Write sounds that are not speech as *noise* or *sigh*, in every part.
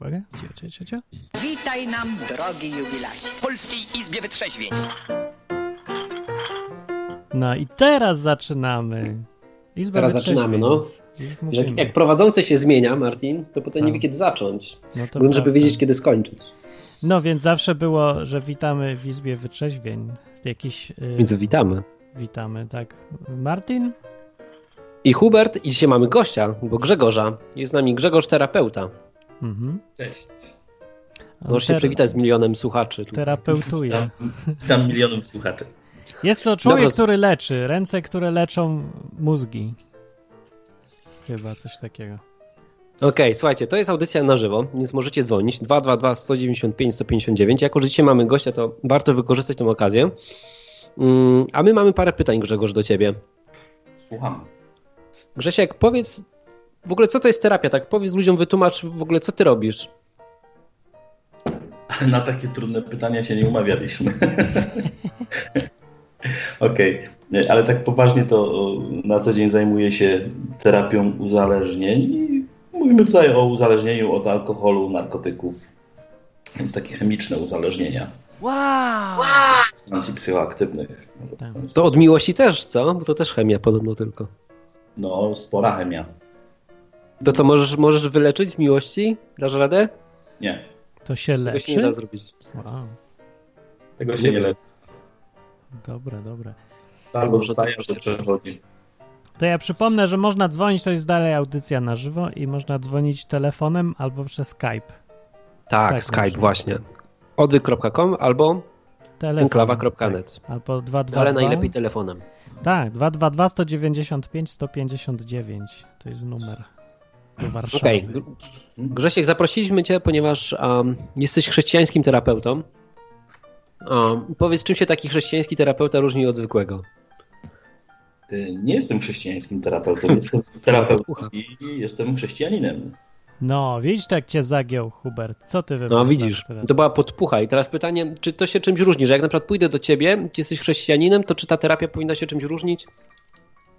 Uwaga, cio, cio, cio, cio. Witaj nam, drogi jubilacie. W Polskiej Izbie Wytrzeźwień. No i teraz zaczynamy. Izba Teraz zaczynamy, no. Jak, jak prowadzący się zmienia, Martin, to potem Co? nie wie kiedy zacząć. No, to Bądź, żeby wiedzieć kiedy skończyć. No więc zawsze było, że witamy w Izbie Wytrzeźwień. Jakiś... y, Więc witamy. Witamy, tak. Martin? I Hubert, i dzisiaj mamy gościa, bo Grzegorza. Jest z nami Grzegorz terapeuta. Mhm. Cześć. Możesz się przywitać z milionem słuchaczy. Terapeutuje. Witam, witam milionów słuchaczy. Jest to człowiek, Dobrze. który leczy. Ręce, które leczą mózgi. Chyba coś takiego. Okej, słuchajcie, to jest audycja na żywo, więc możecie dzwonić 222 195 159. Jako, że dzisiaj mamy gościa, to warto wykorzystać tę okazję. Mm, A my mamy parę pytań, Grzegorz, do ciebie. Słucham. Grzesiek, powiedz w ogóle, co to jest terapia? Tak, powiedz ludziom, wytłumacz w ogóle, co ty robisz. Na takie trudne pytania się nie umawialiśmy. *laughs* Okej, ale tak poważnie to na co dzień zajmuję się terapią uzależnień i mówimy tutaj o uzależnieniu od alkoholu, narkotyków, więc takie chemiczne uzależnienia, Wow! substancji psychoaktywnych. Tak. To od miłości też, co? Bo to też chemia podobno tylko. No, spora chemia. To co, możesz, możesz wyleczyć z miłości? Dasz radę? Nie, To się Tego się nie leczy? da zrobić. Wow. tego się Nie nie leczy. Dobra, dobra. Albo zostaje, albo przechodzi. To ja przypomnę, że można dzwonić, to jest dalej audycja na żywo i można dzwonić telefonem albo przez Skype. Tak, Tak, Skype można. właśnie. odwyk.com albo enklawa.net. Albo 222. Ale najlepiej telefonem. Tak, 222 195 159 to jest numer do Warszawy. Okej. Grzesiek, zaprosiliśmy Cię, ponieważ um, jesteś chrześcijańskim terapeutą. Um, powiedz, czym się taki chrześcijański terapeuta różni od zwykłego? Y, Nie jestem chrześcijańskim terapeutą, jestem *laughs* terapeutą i jestem chrześcijaninem. No, widzisz, tak cię zagiął Hubert. Co ty No wymyślasz widzisz, teraz? to była podpucha. I teraz pytanie, czy to się czymś różni? Że jak na przykład pójdę do Ciebie, ty jesteś chrześcijaninem, to czy ta terapia powinna się czymś różnić?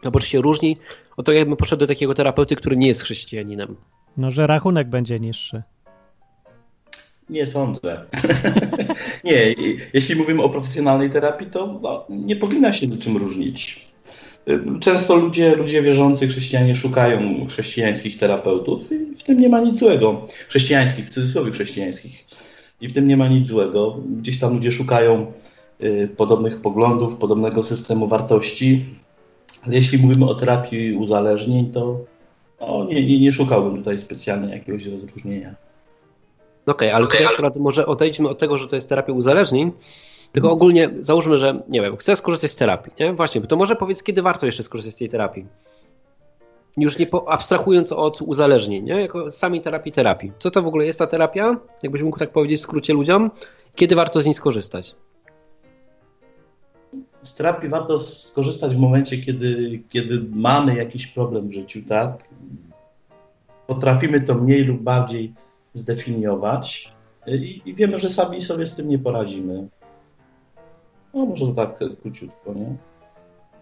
Albo czy się różni od tego, jakbym poszedł do takiego terapeuty, który nie jest chrześcijaninem? No, że rachunek będzie niższy. Nie sądzę. *laughs* nie, jeśli mówimy o profesjonalnej terapii, to no, nie powinna się niczym różnić. Często ludzie, ludzie wierzący, chrześcijanie szukają chrześcijańskich terapeutów i w tym nie ma nic złego. Chrześcijańskich, w cudzysłowie chrześcijańskich. I w tym nie ma nic złego. Gdzieś tam ludzie szukają y, podobnych poglądów, podobnego systemu wartości. Ale jeśli mówimy o terapii uzależnień, to no, nie, nie, nie szukałbym tutaj specjalnie jakiegoś rozróżnienia. Okej, ale tutaj akurat może odejdźmy od tego, że to jest terapia uzależnień, tylko ogólnie załóżmy, że nie wiem, chcę skorzystać z terapii, nie? Właśnie, to może powiedz, kiedy warto jeszcze skorzystać z tej terapii? Już nie po, abstrahując od uzależnień, nie? Jako samej terapii terapii. Co to w ogóle jest ta terapia? Jakbyś mógł tak powiedzieć w skrócie ludziom? Kiedy warto z niej skorzystać? Z terapii warto skorzystać w momencie, kiedy, kiedy mamy jakiś problem w życiu, tak? Potrafimy to mniej lub bardziej zdefiniować i, i wiemy, że sami sobie z tym nie poradzimy. No, może to tak króciutko, nie?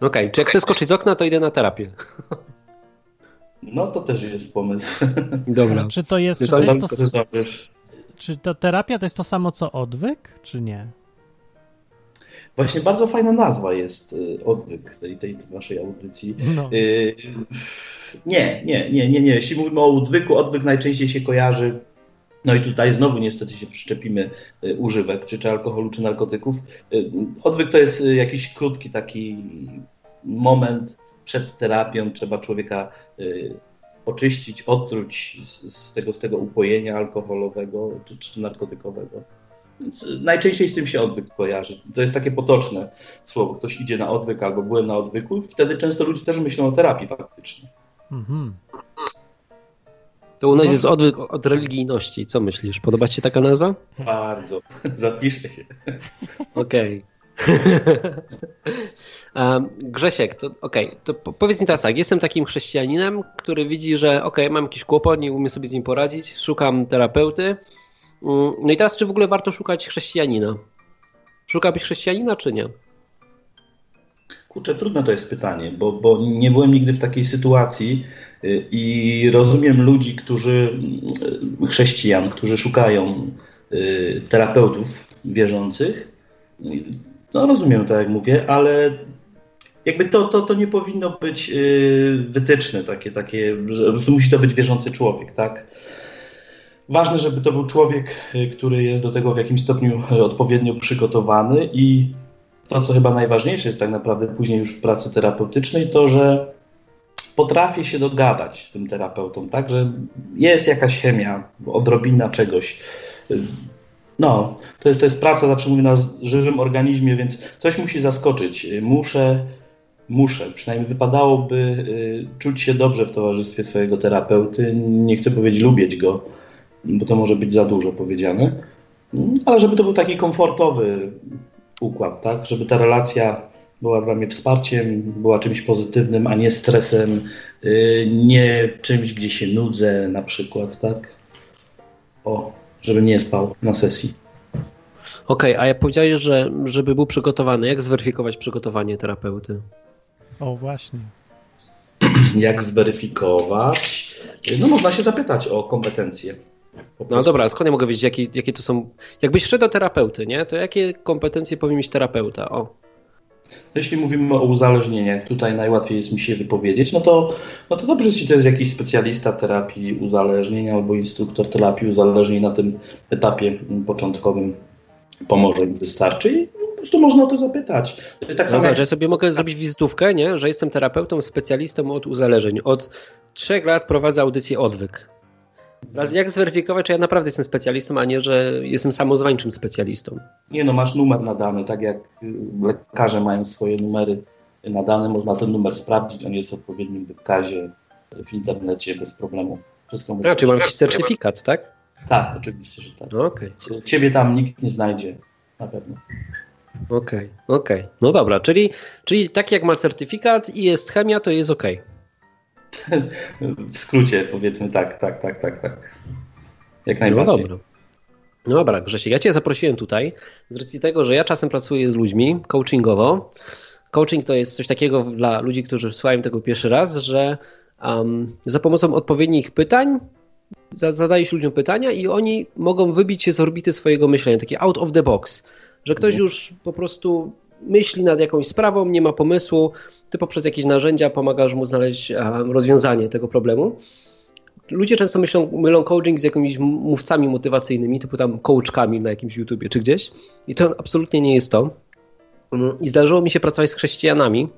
Okej, czy jak chcę skoczyć z okna, to idę na terapię. No, to też jest pomysł. *laughs* Dobra. Czy to jest, czy To jest to, czy to terapia to jest to samo co odwyk, czy nie? Właśnie bardzo fajna nazwa jest y, odwyk tej, tej naszej audycji. No. Y, Nie, nie, nie, nie, nie. Jeśli mówimy o odwyku, odwyk najczęściej się kojarzy. No i tutaj znowu niestety się przyczepimy y, używek, czy, czy alkoholu, czy narkotyków. Y, Odwyk to jest y, jakiś krótki taki moment przed terapią. Trzeba człowieka y, oczyścić, otruć z, z, tego, z tego upojenia alkoholowego czy, czy narkotykowego. Więc najczęściej z tym się odwyk kojarzy. To jest takie potoczne słowo. Ktoś idzie na odwyk albo byłem na odwyku. Wtedy często ludzie też myślą o terapii faktycznie. Mhm. To u nas jest odwyk od religijności. Co myślisz? Podoba Ci się taka nazwa? Bardzo. *laughs* Zapiszę się. Okej. *laughs* Um, Grzesiek, to okej, to po- powiedz mi teraz tak, jestem takim chrześcijaninem, który widzi, że okej, mam jakiś kłopot, nie umiem sobie z nim poradzić, szukam terapeuty. Mm, No i teraz czy w ogóle warto szukać chrześcijanina? Szukałbyś chrześcijanina, czy nie? Kurczę, trudne to jest pytanie, bo, bo nie byłem nigdy w takiej sytuacji y, i rozumiem ludzi, którzy, y, chrześcijan, którzy szukają y, terapeutów wierzących. No rozumiem to, jak mówię, ale jakby to, to, to nie powinno być wytyczne takie, takie, że musi to być wierzący człowiek, tak? Ważne, żeby to był człowiek, który jest do tego w jakimś stopniu odpowiednio przygotowany i to, co chyba najważniejsze jest tak naprawdę później już w pracy terapeutycznej, to, że potrafię się dogadać z tym terapeutą, tak, że jest jakaś chemia, odrobina czegoś. No, to jest, to jest praca, zawsze mówię, na żywym organizmie, więc coś musi zaskoczyć. Muszę, muszę, przynajmniej wypadałoby y, czuć się dobrze w towarzystwie swojego terapeuty. Nie chcę powiedzieć lubić go, bo to może być za dużo powiedziane, ale żeby to był taki komfortowy, układ, tak? Żeby ta relacja była dla mnie wsparciem, była czymś pozytywnym, a nie stresem, yy, nie czymś, gdzie się nudzę na przykład, tak? O, żeby nie spał na sesji. Okej, okay, a ja powiedziałeś, że żeby był przygotowany. Jak zweryfikować przygotowanie terapeuty? O, właśnie. Jak zweryfikować? No można się zapytać o kompetencje. No dobra, skąd ja mogę wiedzieć, jakie, jakie to są. Jakbyś szedł do terapeuty, nie? To jakie kompetencje powinien mieć terapeuta? O. Jeśli mówimy o uzależnieniach, tutaj najłatwiej jest mi się wypowiedzieć, no to, no to dobrze, jeśli to jest jakiś specjalista terapii uzależnień albo instruktor terapii uzależnień na tym etapie początkowym pomoże im wystarczy i po prostu można o to zapytać. To jest tak no samo jak... że ja sobie mogę zrobić wizytówkę, nie? że jestem terapeutą, specjalistą od uzależnień. Od trzech lat prowadzę audycję Odwyk. Raz jak zweryfikować, czy ja naprawdę jestem specjalistą, a nie, że jestem samozwańczym specjalistą? Nie no, masz numer nadany, tak jak y, lekarze mają swoje numery nadane, można ten numer sprawdzić, on jest w odpowiednim wykazie w internecie bez problemu. Wszystko a, czy mam jakiś certyfikat, tak? Tak, oczywiście, że tak. No, okay. Ciebie tam nikt nie znajdzie, na pewno. Okej, okay, okej. Okay. No dobra, czyli, czyli tak jak ma certyfikat i jest chemia, to jest okej. W skrócie powiedzmy tak, tak, tak, tak, tak. Jak najbardziej. No dobra. No dobra, Grzesiek, ja Cię zaprosiłem tutaj z racji tego, że ja czasem pracuję z ludźmi coachingowo. Coaching to jest coś takiego dla ludzi, którzy słuchają tego pierwszy raz, że um, za pomocą odpowiednich pytań zadajesz ludziom pytania i oni mogą wybić się z orbity swojego myślenia, takie out of the box, że ktoś mhm. już po prostu myśli nad jakąś sprawą, nie ma pomysłu, ty poprzez jakieś narzędzia pomagasz mu znaleźć rozwiązanie tego problemu. Ludzie często myślą, mylą coaching z jakimiś mówcami motywacyjnymi, typu tam coachkami na jakimś YouTubie czy gdzieś i to absolutnie nie jest to. I zdarzyło mi się pracować z chrześcijanami.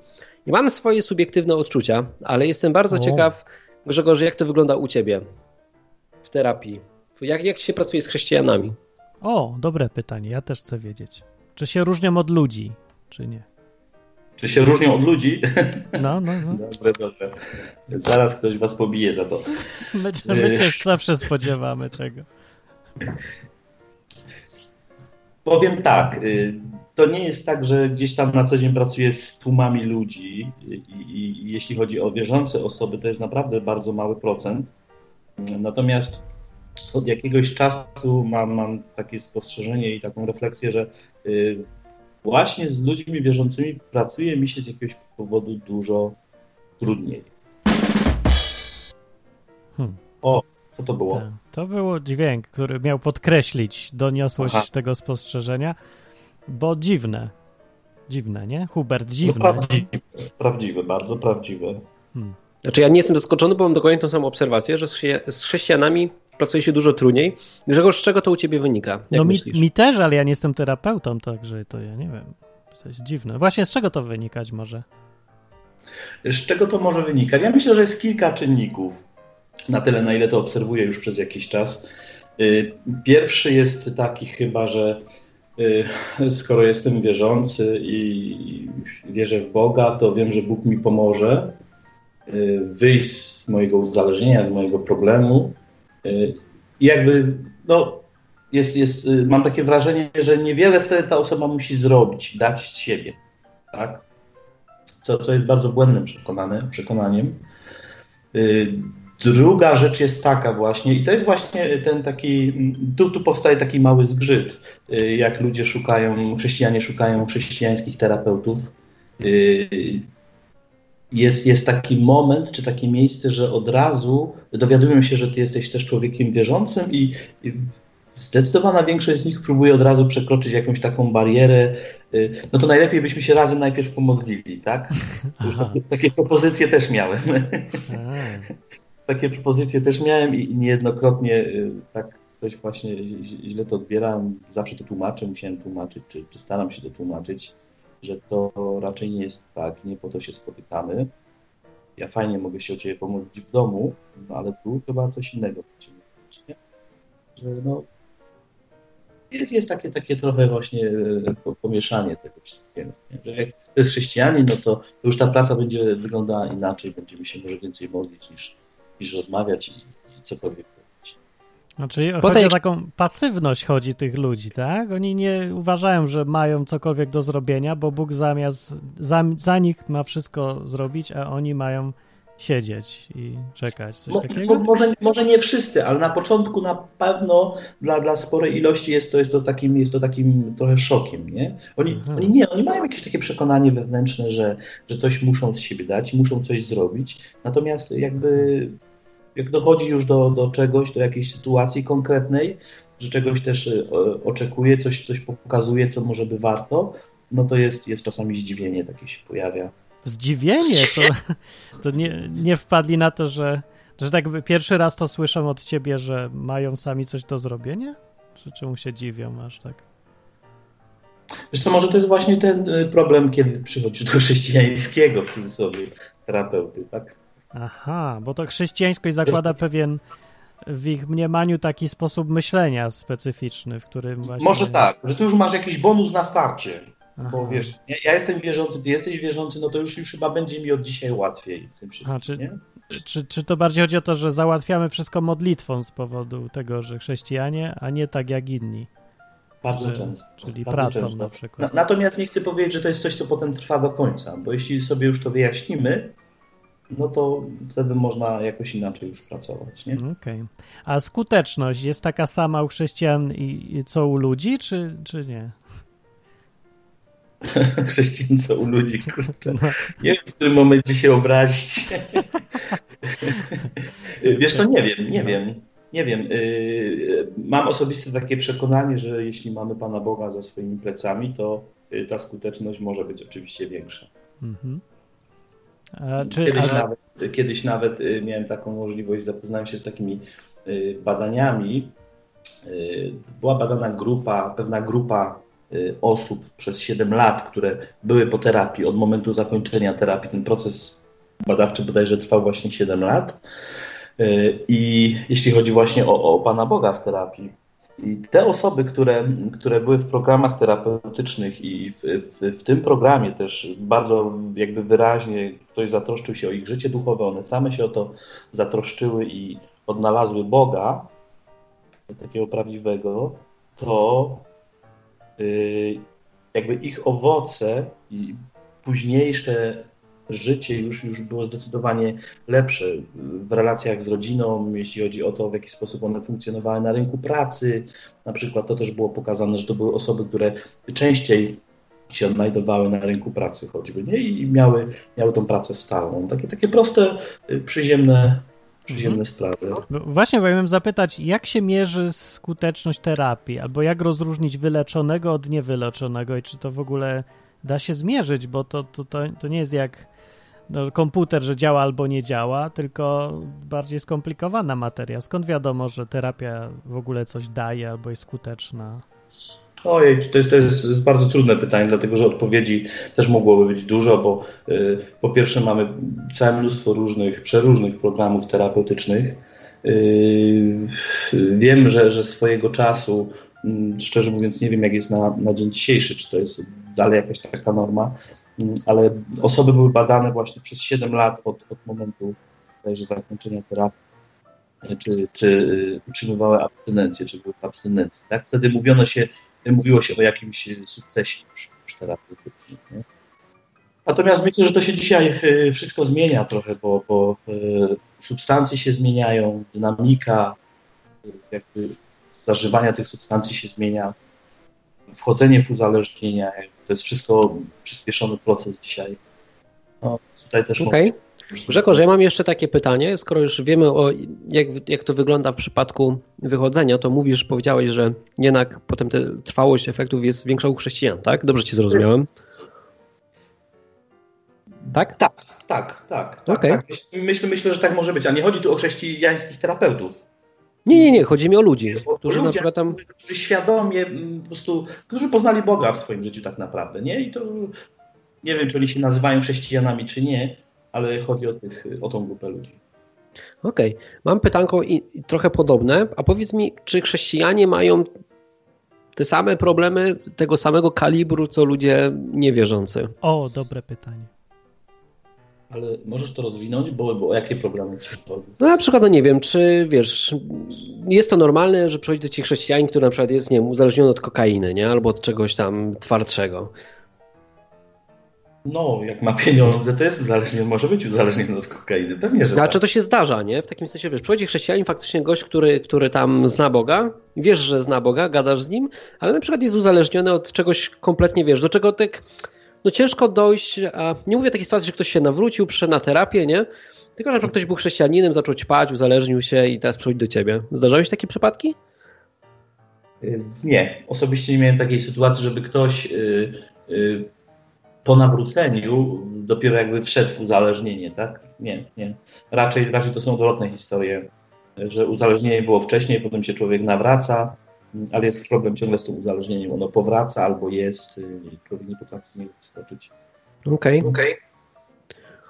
I mam swoje subiektywne odczucia, ale jestem bardzo o. ciekaw, Grzegorz, jak to wygląda u ciebie w terapii? Jak, jak się pracuje z chrześcijanami? O, dobre pytanie, ja też chcę wiedzieć. Czy się różnią od ludzi? Czy nie? Czy się różnią od ludzi? No, no, no. *laughs* Dobre, dobre. Zaraz ktoś was pobije za to. My, my się zawsze spodziewamy czego. Powiem tak, y, to nie jest tak, że gdzieś tam na co dzień pracuję z tłumami ludzi i, i, i, jeśli chodzi o wierzące osoby, to jest naprawdę bardzo mały procent. Natomiast od jakiegoś czasu mam, mam takie spostrzeżenie i taką refleksję, że y, właśnie z ludźmi wierzącymi pracuje mi się z jakiegoś powodu dużo trudniej. Hmm. O, co to było? Tak, to było dźwięk, który miał podkreślić doniosłość Aha. tego spostrzeżenia, bo dziwne. Dziwne, nie? Hubert, no dziwne. No prawdziwe, prawdziwe, bardzo prawdziwe. Hmm. Znaczy ja nie jestem zaskoczony, bo mam dokładnie tą samą obserwację, że z chrześcijanami pracuje się dużo trudniej. Grzegorz, z czego to u ciebie wynika? Jak no mi, mi, też, ale ja nie jestem terapeutą, także to ja nie wiem. To jest dziwne. Właśnie z czego to wynikać może? Z czego to może wynikać? Ja myślę, że jest kilka czynników. Na tyle, na ile to obserwuję już przez jakiś czas. Y, pierwszy jest taki chyba, że y, skoro jestem wierzący i wierzę w Boga, to wiem, że Bóg mi pomoże y, wyjść z mojego uzależnienia, z mojego problemu i jakby, no, jest, jest, y, mam takie wrażenie, że niewiele wtedy ta osoba musi zrobić, dać z siebie, tak? Co, co jest bardzo błędnym przekonane, przekonaniem. Y, druga rzecz jest taka właśnie, i to jest właśnie ten taki, tu, tu powstaje taki mały zgrzyt, y, jak ludzie szukają, chrześcijanie szukają chrześcijańskich terapeutów, jest, jest taki moment, czy takie miejsce, że od razu dowiadujemy się, że ty jesteś też człowiekiem wierzącym i, i zdecydowana większość z nich próbuje od razu przekroczyć jakąś taką barierę. Y, no to najlepiej byśmy się razem najpierw pomodlili, tak? *laughs* Już takie, takie propozycje też miałem. *laughs* takie propozycje też miałem i niejednokrotnie y, tak ktoś właśnie źle to odbierałem. Zawsze to tłumaczę, musiałem tłumaczyć, czy, czy staram się to tłumaczyć że to raczej nie jest tak, nie po to się spotykamy. Ja fajnie mogę się o Ciebie pomodlić w domu, no ale tu chyba coś innego będziemy? Że no, jest, jest takie, takie trochę właśnie e, pomieszanie tego wszystkiego. Że jak to jest chrześcijanin, no to już ta praca będzie wyglądała inaczej, będziemy się może więcej modlić niż, niż rozmawiać i, i cokolwiek znaczy chodzi tej... o taką pasywność chodzi tych ludzi, tak? Oni nie uważają, że mają cokolwiek do zrobienia, bo Bóg zamiast za, za nich ma wszystko zrobić, a oni mają siedzieć i czekać, coś Mo, takiego? Może, może nie wszyscy, ale na początku na pewno dla, dla sporej ilości jest to, jest, to takim, jest to takim trochę szokiem, nie? Oni, mhm. oni nie, oni mają jakieś takie przekonanie wewnętrzne, że, że coś muszą z siebie dać, muszą coś zrobić, natomiast jakby jak dochodzi już do, do czegoś, do jakiejś sytuacji konkretnej, że czegoś też e, oczekuje, coś, coś pokazuje, co może by warto, no to jest, jest czasami zdziwienie takie się pojawia. Zdziwienie? To, to nie, nie wpadli na to, że, że tak pierwszy raz to słyszę od ciebie, że mają sami coś do zrobienia? Czy czemu się dziwią aż tak? Co, może to jest właśnie ten e, problem, kiedy przychodzisz do chrześcijańskiego w cudzysłowie terapeuty, tak? Aha, bo to chrześcijańskość zakłada pewien w ich mniemaniu taki sposób myślenia specyficzny, w którym właśnie... Może tak, że ty już masz jakiś bonus na starcie. Aha. Bo wiesz, ja, ja, jestem wierzący, ty jesteś wierzący, no to już, już chyba będzie mi od dzisiaj łatwiej w tym wszystkim, A, czy? Czy, czy to bardziej chodzi o to, że załatwiamy wszystko modlitwą z powodu tego, że chrześcijanie, a nie tak jak inni? Bardzo że, często. Czyli bardzo pracą często. na przykład. Na, natomiast nie chcę powiedzieć, że to jest coś, co potem trwa do końca, bo jeśli sobie już to wyjaśnimy, no to wtedy można jakoś inaczej już pracować. Nie? Okay. A skuteczność jest taka sama u chrześcijan i, co u ludzi, czy, czy nie? *laughs* Chrześcijan co u ludzi, kurczę. No. Nie wiem, w którym momencie się obrazić. *laughs* Wiesz, to nie wiem, nie wiem. Nie wiem. Y, mam osobiste takie przekonanie, że jeśli mamy Pana Boga za swoimi plecami, to y, ta skuteczność może być oczywiście większa. Mhm. Czy, kiedyś, ale... nawet, kiedyś nawet y, miałem taką możliwość, zapoznałem się z takimi y, badaniami. Y, była badana grupa, pewna grupa osób przez 7 lat, które były po terapii od momentu zakończenia terapii. Ten proces badawczy bodajże trwał właśnie 7 lat. I jeśli chodzi właśnie o, o Pana Boga w terapii, i te osoby, które, które były w programach terapeutycznych i w, w, w, tym programie też bardzo jakby wyraźnie ktoś zatroszczył się o ich życie duchowe, one same się o to zatroszczyły i odnalazły Boga, takiego prawdziwego, to yy, jakby ich owoce i późniejsze życie już, już było zdecydowanie lepsze w relacjach z rodziną, jeśli chodzi o to, w jaki sposób one funkcjonowały na rynku pracy. Na przykład to też było pokazane, że to były osoby, które częściej się odnajdowały na rynku pracy choćby nie? i miały, miały tą pracę stałą. Takie, takie proste, y, przyziemne, przyziemne mhm. sprawy. No właśnie, bo miałem zapytać, jak się mierzy skuteczność terapii, albo jak rozróżnić wyleczonego od niewyleczonego i czy to w ogóle da się zmierzyć, bo to, to, to, to nie jest jak no, komputer, że działa albo nie działa, tylko bardziej skomplikowana materia. Skąd wiadomo, że terapia w ogóle coś daje albo jest skuteczna? Ojej, to jest, to jest, bardzo trudne pytanie, dlatego że odpowiedzi też mogłoby być dużo, bo y, po pierwsze mamy całe mnóstwo różnych, przeróżnych programów terapeutycznych. Y, wiem, że, że swojego czasu, y, szczerze mówiąc, nie wiem, jak jest na, na dzień dzisiejszy, czy to jest dalej jakaś taka norma, mm, ale osoby były badane właśnie przez 7 lat od, od momentu zakończenia terapii, czy, czy utrzymywały abstynencję, czy były w abstynencji. Tak? Wtedy mówiono się, mówiło się o jakimś sukcesie już, już terapeutycznym. Natomiast myślę, że to się dzisiaj y, wszystko zmienia trochę, bo, bo y, substancje się zmieniają, dynamika jakby zażywania tych substancji się zmienia wchodzenie w uzależnienia. To jest wszystko przyspieszony proces dzisiaj. No, tutaj też okay. Grzegorz, ja mam jeszcze takie pytanie. Skoro już wiemy, o jak, jak to wygląda w przypadku wychodzenia, to mówisz, powiedziałeś, że jednak potem ta trwałość efektów jest większa u chrześcijan, tak? Dobrze cię zrozumiałem? Tak? Tak, tak, tak. tak, okay. tak. Myślę, myślę, że tak może być. A nie chodzi tu o chrześcijańskich terapeutów. Nie, nie, nie, chodzi mi o ludzi, którzy ludzie, na przykład tam... Którzy świadomie mm, po prostu, którzy poznali Boga w swoim życiu tak naprawdę, nie? I to nie wiem, czy oni się nazywają chrześcijanami, czy nie, ale chodzi o, tych, o tą grupę ludzi. Okej, okay. mam pytanko i, i trochę podobne, a powiedz mi, czy chrześcijanie mają te same problemy tego samego kalibru, co ludzie niewierzący? O, dobre pytanie. Ale możesz to rozwinąć, bo, bo o jakie problemy ci chodzi? No na przykład, no nie wiem, czy wiesz, jest to normalne, że przychodzi do ci chrześcijanin, który na przykład jest, nie wiem, uzależniony od kokainy, nie? Albo od czegoś tam twardszego. No, jak ma pieniądze, to jest uzależniony, może być uzależniony od kokainy, pewnie, że A tak. to się zdarza, nie? W takim sensie, wiesz, przychodzi chrześcijanin, faktycznie gość, który, który tam zna Boga, wiesz, że zna Boga, gadasz z nim, ale na przykład jest uzależniony od czegoś kompletnie, wiesz, do czego tak, no ciężko dojść, a nie mówię takiej sytuacji, że ktoś się nawrócił, przyszedł na terapię, nie? Tylko, że ktoś był chrześcijaninem, zaczął ćpać, uzależnił się i teraz przychodzi do ciebie. Zdarzały się takie przypadki? Nie, osobiście nie miałem takiej sytuacji, żeby ktoś yy, yy, po nawróceniu dopiero jakby wszedł w uzależnienie, tak? Nie, nie. Raczej, raczej to są odwrotne historie, że uzależnienie było wcześniej, potem się człowiek nawraca, ale jest problem ciągle z tym uzależnieniem. Ono powraca albo jest, człowiek nie potrafi z niego wyskoczyć. Okej. Okay. okay.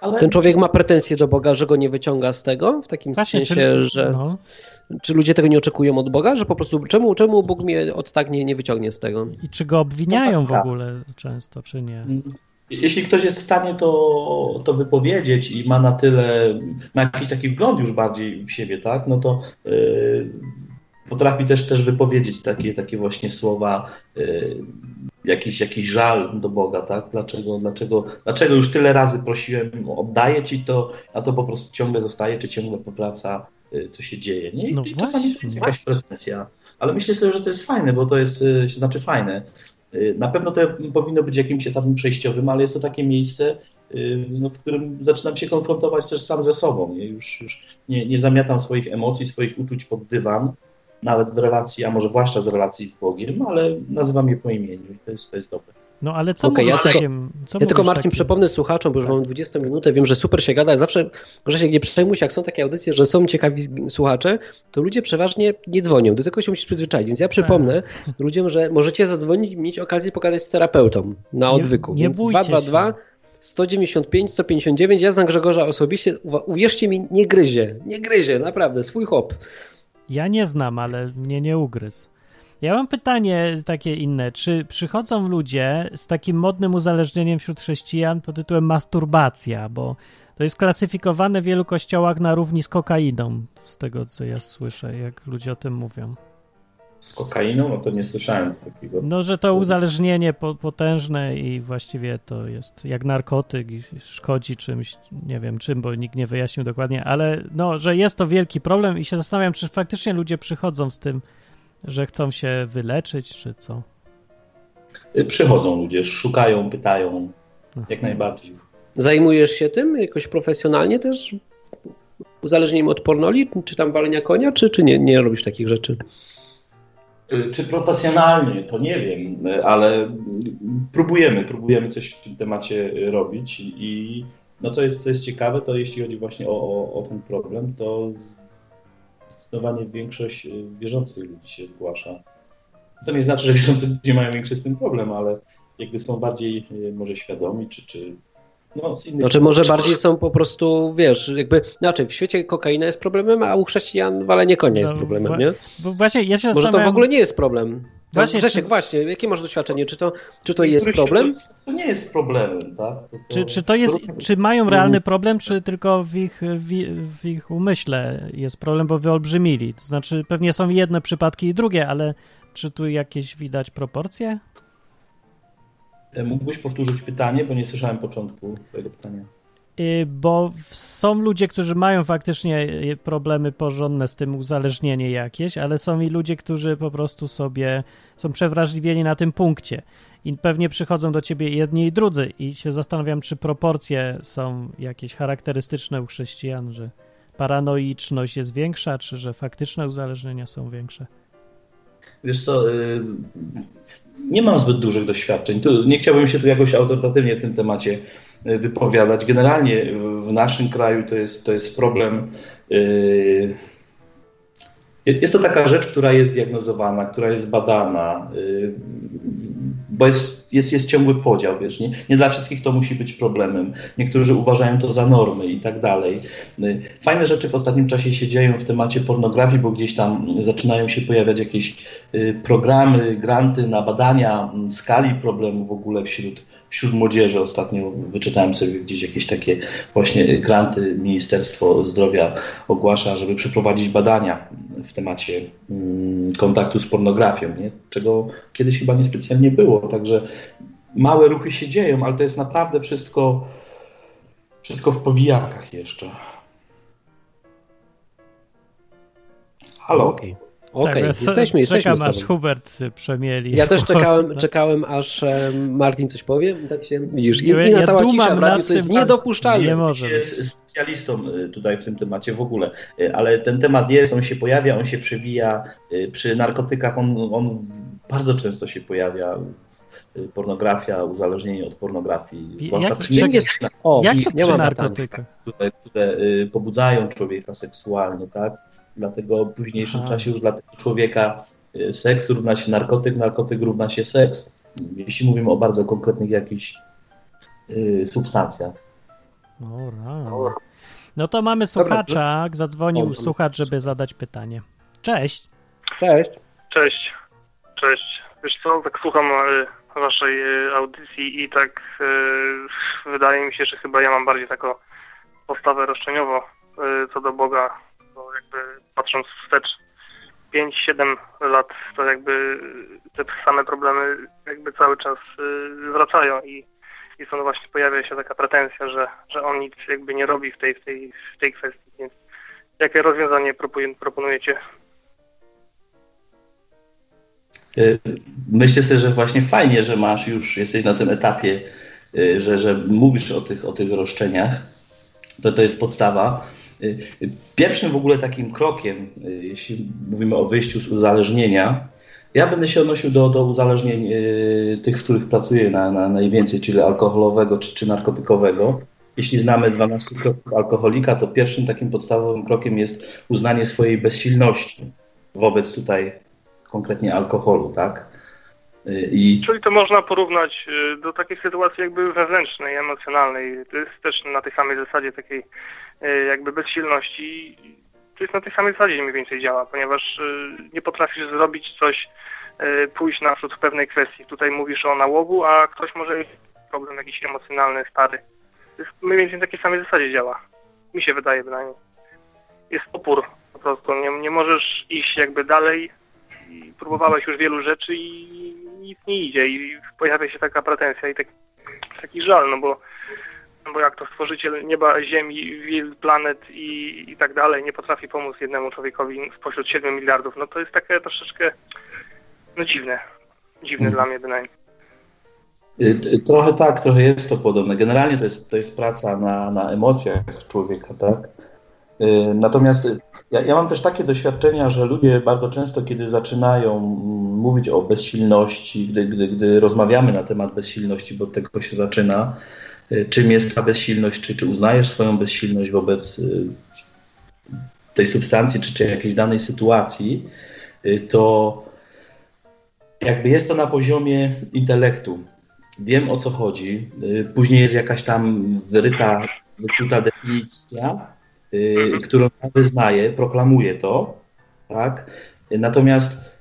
Ale... Ten człowiek ma pretensje do Boga, że go nie wyciąga z tego? W takim Właśnie, sensie, czy... że. No. Czy ludzie tego nie oczekują od Boga, że po prostu czemu, czemu Bóg mnie od tak nie, nie wyciągnie z tego? I czy go obwiniają no tak, w tak. ogóle często, czy nie? Mm. Jeśli ktoś jest w stanie to, to wypowiedzieć i ma na tyle, ma jakiś taki wgląd już bardziej w siebie, tak, no to yy, potrafi też, też wypowiedzieć takie, takie właśnie słowa, yy, jakiś, jakiś żal do Boga, tak? Dlaczego, dlaczego, dlaczego już tyle razy prosiłem, oddaję ci to, a to po prostu ciągle zostaje, czy ciągle powraca, yy, co się dzieje, nie? I, no i czasami to jest jakaś pretensja. Ale myślę sobie, że to jest fajne, bo to jest, yy, znaczy fajne, Y, na pewno to powinno być jakimś etapem przejściowym, ale jest to takie miejsce, y, no, w którym zaczynam się konfrontować też sam ze sobą. Nie? Już, już nie, nie zamiatam swoich emocji, swoich uczuć pod dywan, nawet w relacji, a może zwłaszcza z relacji z Bogiem, ale nazywam je po imieniu i to jest, to jest dobre. No ale co okay, ja tylko, takim, co ja tylko Martin takim? przypomnę słuchaczom, bo już tak. mamy 20 minutę, wiem, że super się gada, zawsze, że się nie przejmuj się, jak są takie audycje, że są ciekawi słuchacze, to ludzie przeważnie nie dzwonią, do tego się musisz przyzwyczaić, więc ja przypomnę tak. ludziom, że możecie zadzwonić i mieć okazję pogadać z terapeutą na odwyku. Nie, nie bójcie 222 się. 195, 159, ja znam Grzegorza osobiście, uwierzcie mi, nie gryzie, nie gryzie, naprawdę, swój hop. Ja nie znam, ale mnie nie ugryzł. Ja mam pytanie takie inne. Czy przychodzą ludzie z takim modnym uzależnieniem wśród chrześcijan pod tytułem masturbacja, bo to jest klasyfikowane w wielu kościołach na równi z kokainą, z tego co ja słyszę, jak ludzie o tym mówią. Z kokainą? No to nie słyszałem takiego. No, że to uzależnienie potężne i właściwie to jest jak narkotyk i szkodzi czymś, nie wiem czym, bo nikt nie wyjaśnił dokładnie, ale no, że jest to wielki problem i się zastanawiam, czy faktycznie ludzie przychodzą z tym że chcą się wyleczyć, czy co? Przychodzą ludzie, szukają, pytają, Aha. jak najbardziej. Zajmujesz się tym jakoś profesjonalnie też? Uzależnieniem od pornoli, czy tam walenia konia, czy, czy nie, nie robisz takich rzeczy? Y, czy profesjonalnie, to nie wiem, ale próbujemy, próbujemy coś w tym temacie robić i no to jest, to jest ciekawe, to jeśli chodzi właśnie o, o, o ten problem, to zdecydowanie większość y, wierzących ludzi się zgłasza. To nie znaczy, że wierzący ludzie mają większy z tym problem, ale jakby są bardziej y, może świadomi, czy, czy no, z innych Znaczy może bardziej są po prostu, wiesz, jakby, znaczy w świecie kokaina jest problemem, a u chrześcijan walenie konia jest no, problemem, nie? Bo właśnie ja się Może to w ogóle nie jest problem. Właśnie, Grzesiek, czy... właśnie, jakie masz doświadczenie? Czy to, czy to jest problem? To nie jest problemem, tak? To, to... Czy, czy to jest, czy mają realny problem, czy tylko w ich, w, w, ich umyśle jest problem, bo wyolbrzymili? To znaczy pewnie są jedne przypadki i drugie, ale czy tu jakieś widać proporcje? E, mógłbyś powtórzyć pytanie, bo nie słyszałem początku twojego pytania. Y, bo są ludzie, którzy mają faktycznie y, problemy porządne z tym uzależnienie jakieś, ale są i ludzie, którzy po prostu sobie są przewrażliwieni na tym punkcie. I pewnie przychodzą do ciebie jedni i drudzy i się zastanawiam, czy proporcje są jakieś charakterystyczne u chrześcijan, że paranoiczność jest większa, czy że faktyczne uzależnienia są większe. Wiesz y, nie mam zbyt dużych doświadczeń. Tu nie chciałbym się tu jakoś autorytatywnie w tym temacie y, wypowiadać. Generalnie w naszym kraju to jest, to jest problem. Y, jest to taka rzecz, która jest diagnozowana, która jest badana, bo jest, jest, jest ciągły podział, wiesz, nie, nie dla wszystkich to musi być problemem. Niektórzy uważają to za normy i tak dalej. Fajne rzeczy w ostatnim czasie się dzieją w temacie pornografii, bo gdzieś tam zaczynają się pojawiać jakieś y, programy, granty na badania skali problemu w ogóle wśród, wśród młodzieży. Ostatnio wyczytałem sobie gdzieś jakieś takie właśnie granty Ministerstwo Zdrowia ogłasza, żeby przeprowadzić badania w temacie mm, kontaktu z pornografią, nie? czego kiedyś chyba niespecjalnie było. Także małe ruchy się dzieją, ale to jest naprawdę wszystko, wszystko w powijakach jeszcze. Halo? Okay. Okej, okay, tak, jesteśmy, jesteśmy. Czekam aż Hubert przemieli. Ja też *laughs* czekałem, czekałem aż Martin coś powie. Tak się widzisz. I, ja, i ja cała cisza w radiu, to jest tym, niedopuszczalne. Nie może być. specjalistą y, tutaj w tym temacie w ogóle, y, ale ten temat jest, on się pojawia, on się przewija. Y, przy narkotykach on, on bardzo często się pojawia pornografia, uzależnienie od pornografii. Zwłaszcza jak, przy jest, o, jak to przy narkotykach? Które, które pobudzają człowieka seksualnie, tak? Dlatego w późniejszym Aha. czasie już dla tego człowieka y, seks równa się narkotyk, narkotyk równa się seks. Jeśli mówimy o bardzo konkretnych jakichś y, substancjach. O, no to mamy słuchacza. Zadzwonił słuchacz, żeby zadać pytanie. Cześć. Cześć. Cześć. Cześć. Wiesz co, tak słucham y, waszej audycji i tak wydaje mi się, że chyba ja mam bardziej taką postawę roszczeniową co do Boga bo jakby patrząc wstecz 5-7 lat, to jakby te same problemy jakby cały czas y, wracają i, i stąd właśnie pojawia się taka pretensja, że, że on nic jakby nie robi w tej, w tej, w tej kwestii. Więc jakie rozwiązanie proponujecie? Y, myślę sobie, że właśnie fajnie, że masz już, jesteś na tym etapie, y, że, że mówisz o tych, o tych roszczeniach. To, to jest podstawa. Y, pierwszym w ogóle takim krokiem, y, jeśli mówimy o wyjściu z uzależnienia, ja będę się odnosił do, do uzależnień y, tych, w których pracuję na, na najwięcej, czyli alkoholowego czy, czy narkotykowego. Jeśli znamy 12 kroków alkoholika, to pierwszym takim podstawowym krokiem jest uznanie swojej bezsilności wobec tutaj konkretnie alkoholu, tak? I... Czyli to można porównać do takiej sytuacji jakby wewnętrznej, emocjonalnej. To jest też na tej samej zasadzie takiej jakby bezsilności, to jest na tej samej zasadzie mniej więcej działa, ponieważ e, nie potrafisz zrobić coś, e, pójść naprzód w pewnej kwestii. Tutaj mówisz o nałogu, a ktoś może mieć problem jakiś emocjonalny, stary. To jest mniej więcej na takiej samej zasadzie działa. Mi się wydaje bynajmniej. Jest opór po prostu. Nie, nie możesz iść jakby dalej. Próbowałeś już wielu rzeczy i nic nie idzie i pojawia się taka pretensja i taki, taki żal, no bo bo jak to stworzyciel nieba, ziemi, wielu planet i, i tak dalej nie potrafi pomóc jednemu człowiekowi spośród 7 miliardów, no to jest takie troszeczkę no dziwne. Dziwne hmm. dla mnie bynajmniej. Y, trochę tak, trochę jest to podobne. Generalnie to jest, to jest praca na, na emocjach człowieka, tak? Y, natomiast ja, ja, mam też takie doświadczenia, że ludzie bardzo często, kiedy zaczynają mówić o bezsilności, gdy, gdy, gdy rozmawiamy na temat bezsilności, bo od tego się zaczyna, czym jest ta bezsilność, czy, czy uznajesz swoją bezsilność wobec y, tej substancji, czy, czy jakiejś danej sytuacji, y, to jakby jest to na poziomie intelektu. Wiem o co chodzi. Później jest jakaś tam wyryta, wykryta definicja, którą ja wyznaję, proklamuję to, tak? Natomiast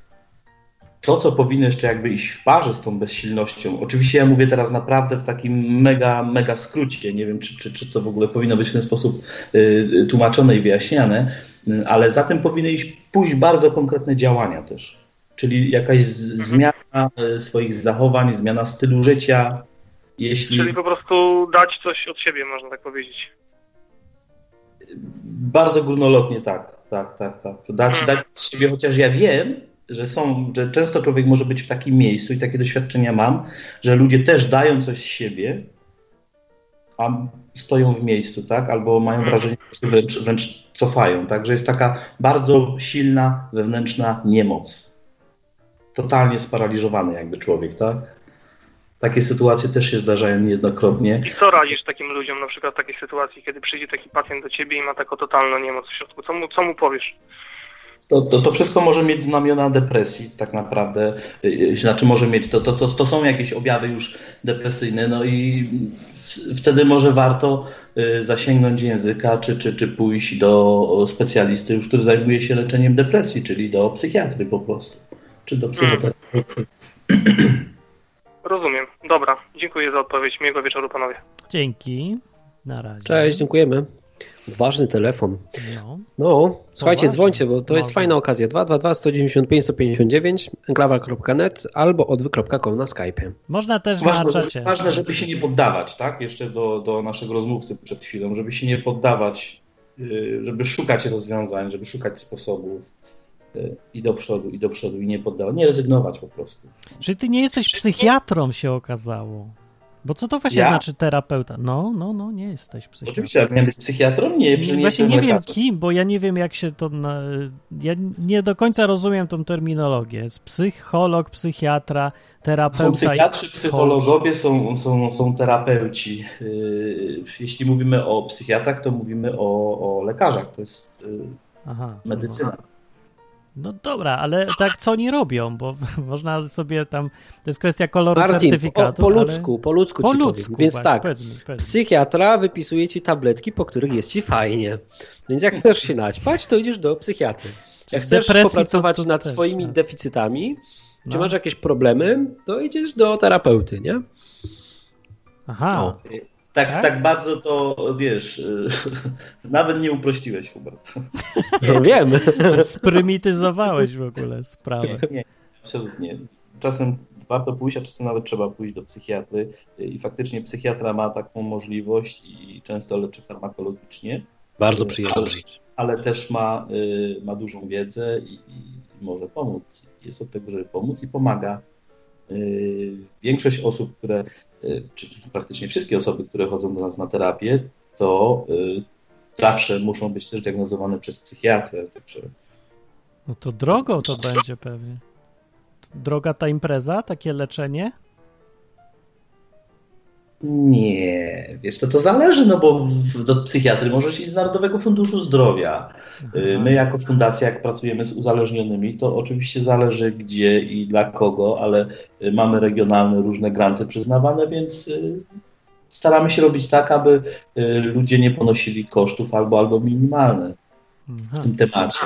to, co powinno jeszcze jakby iść w parze z tą bezsilnością, oczywiście ja mówię teraz naprawdę w takim mega, mega skrócie, nie wiem, czy, czy, czy to w ogóle powinno być w ten sposób y, tłumaczone i wyjaśniane, y, ale za tym powinny iść pójść bardzo konkretne działania też, czyli jakaś z, zmiana y, swoich zachowań, zmiana stylu życia, Jeśli... Czyli po prostu dać coś od siebie, można tak powiedzieć. Bardzo górnolotnie tak, tak, tak, tak. Dać, Mhm. dać z siebie, chociaż ja wiem, że są, że często człowiek może być w takim miejscu i takie doświadczenia mam, że ludzie też dają coś z siebie, a stoją w miejscu, tak? Albo mają Mhm. wrażenie, że się wręcz, wręcz cofają, tak? Że jest taka bardzo silna wewnętrzna niemoc. Totalnie sparaliżowany jakby człowiek, tak? Takie sytuacje też się zdarzają niejednokrotnie. I co radzisz takim ludziom na przykład w takiej sytuacji, kiedy przyjdzie taki pacjent do ciebie i ma taką totalną niemoc w środku? Co mu, co mu powiesz? To, to, to wszystko może mieć znamiona depresji, tak naprawdę. Yy, Znaczy, może mieć, to, to, to, to są jakieś objawy już depresyjne, no i wtedy może warto yy, zasięgnąć języka, czy, czy, czy pójść do specjalisty, już który zajmuje się leczeniem depresji, czyli do psychiatry po prostu, czy do psychoterapeuty. Rozumiem. Dobra, dziękuję za odpowiedź. Miłego wieczoru panowie. Dzięki. Na razie. Cześć, dziękujemy. Ważny telefon. No. No, słuchajcie, ważne. dzwońcie, bo to jest fajna okazja. 222 195 159 enklawa.net albo odwy.com na Skype'ie. Można też na Ważne, czacie. ważne, żeby się nie poddawać, tak? Jeszcze do, do naszego rozmówcy przed chwilą, żeby się nie poddawać, yy, żeby szukać rozwiązań, żeby szukać sposobów yy, i do przodu, i do przodu, i nie poddawać, nie rezygnować po prostu. Czyli ty nie jesteś psychiatrą, się okazało. Bo co to właśnie Ja? znaczy terapeuta? No, no, no, nie jesteś psychiatrą. Oczywiście, jak miałem być psychiatrą, nie, nie Właśnie nie wiem kim, bo ja nie wiem jak się to. Na... Ja nie do końca rozumiem tą terminologię. Jest psycholog, psychiatra, terapeuta. Są psychiatrzy, psychologowie, są, są, są terapeuci. Yy, Jeśli mówimy o psychiatrach, to mówimy o, o lekarzach. To jest yy, Aha. medycyna. No dobra, ale tak co oni robią, bo *laughs* można sobie tam. To jest kwestia koloru Martin, po, certyfikatu. po ale... ludzku, po ludzku Po ci ludzku. powiem. Więc właśnie, tak, Powiedz mi, powiedz mi. psychiatra wypisuje ci tabletki, po których jest ci fajnie. Więc jak chcesz się naćpać, to idziesz do psychiatry. Jak chcesz Depresji popracować to- to nad też, swoimi tak. deficytami, czy No. masz jakieś problemy, to idziesz do terapeuty, nie? Aha. O. Tak, Tak? tak, bardzo to wiesz, yy, *laughs* nawet nie uprościłeś, Hubert. No wiem. *laughs* Sprymityzowałeś w ogóle sprawę. Nie, absolutnie. Czasem warto pójść, a czasem nawet trzeba pójść do psychiatry i faktycznie psychiatra ma taką możliwość i często leczy farmakologicznie, Bardzo przyjemnie. ale też ma, y, ma dużą wiedzę i, i może pomóc. Jest od tego, żeby pomóc i pomaga. Y, Większość osób, które, y, czy praktycznie wszystkie osoby, które chodzą do nas na terapię, to y, zawsze muszą być też diagnozowane przez psychiatrę. Także No to drogą to będzie pewnie. Droga ta impreza, takie leczenie? Nie, wiesz, to to zależy, no bo w, do psychiatry możesz iść z Narodowego Funduszu Zdrowia. Y, My jako fundacja, jak pracujemy z uzależnionymi, to oczywiście zależy gdzie i dla kogo, ale y, mamy regionalne różne granty przyznawane, więc y, staramy się robić tak, aby ludzie nie ponosili kosztów albo, albo minimalne w tym temacie.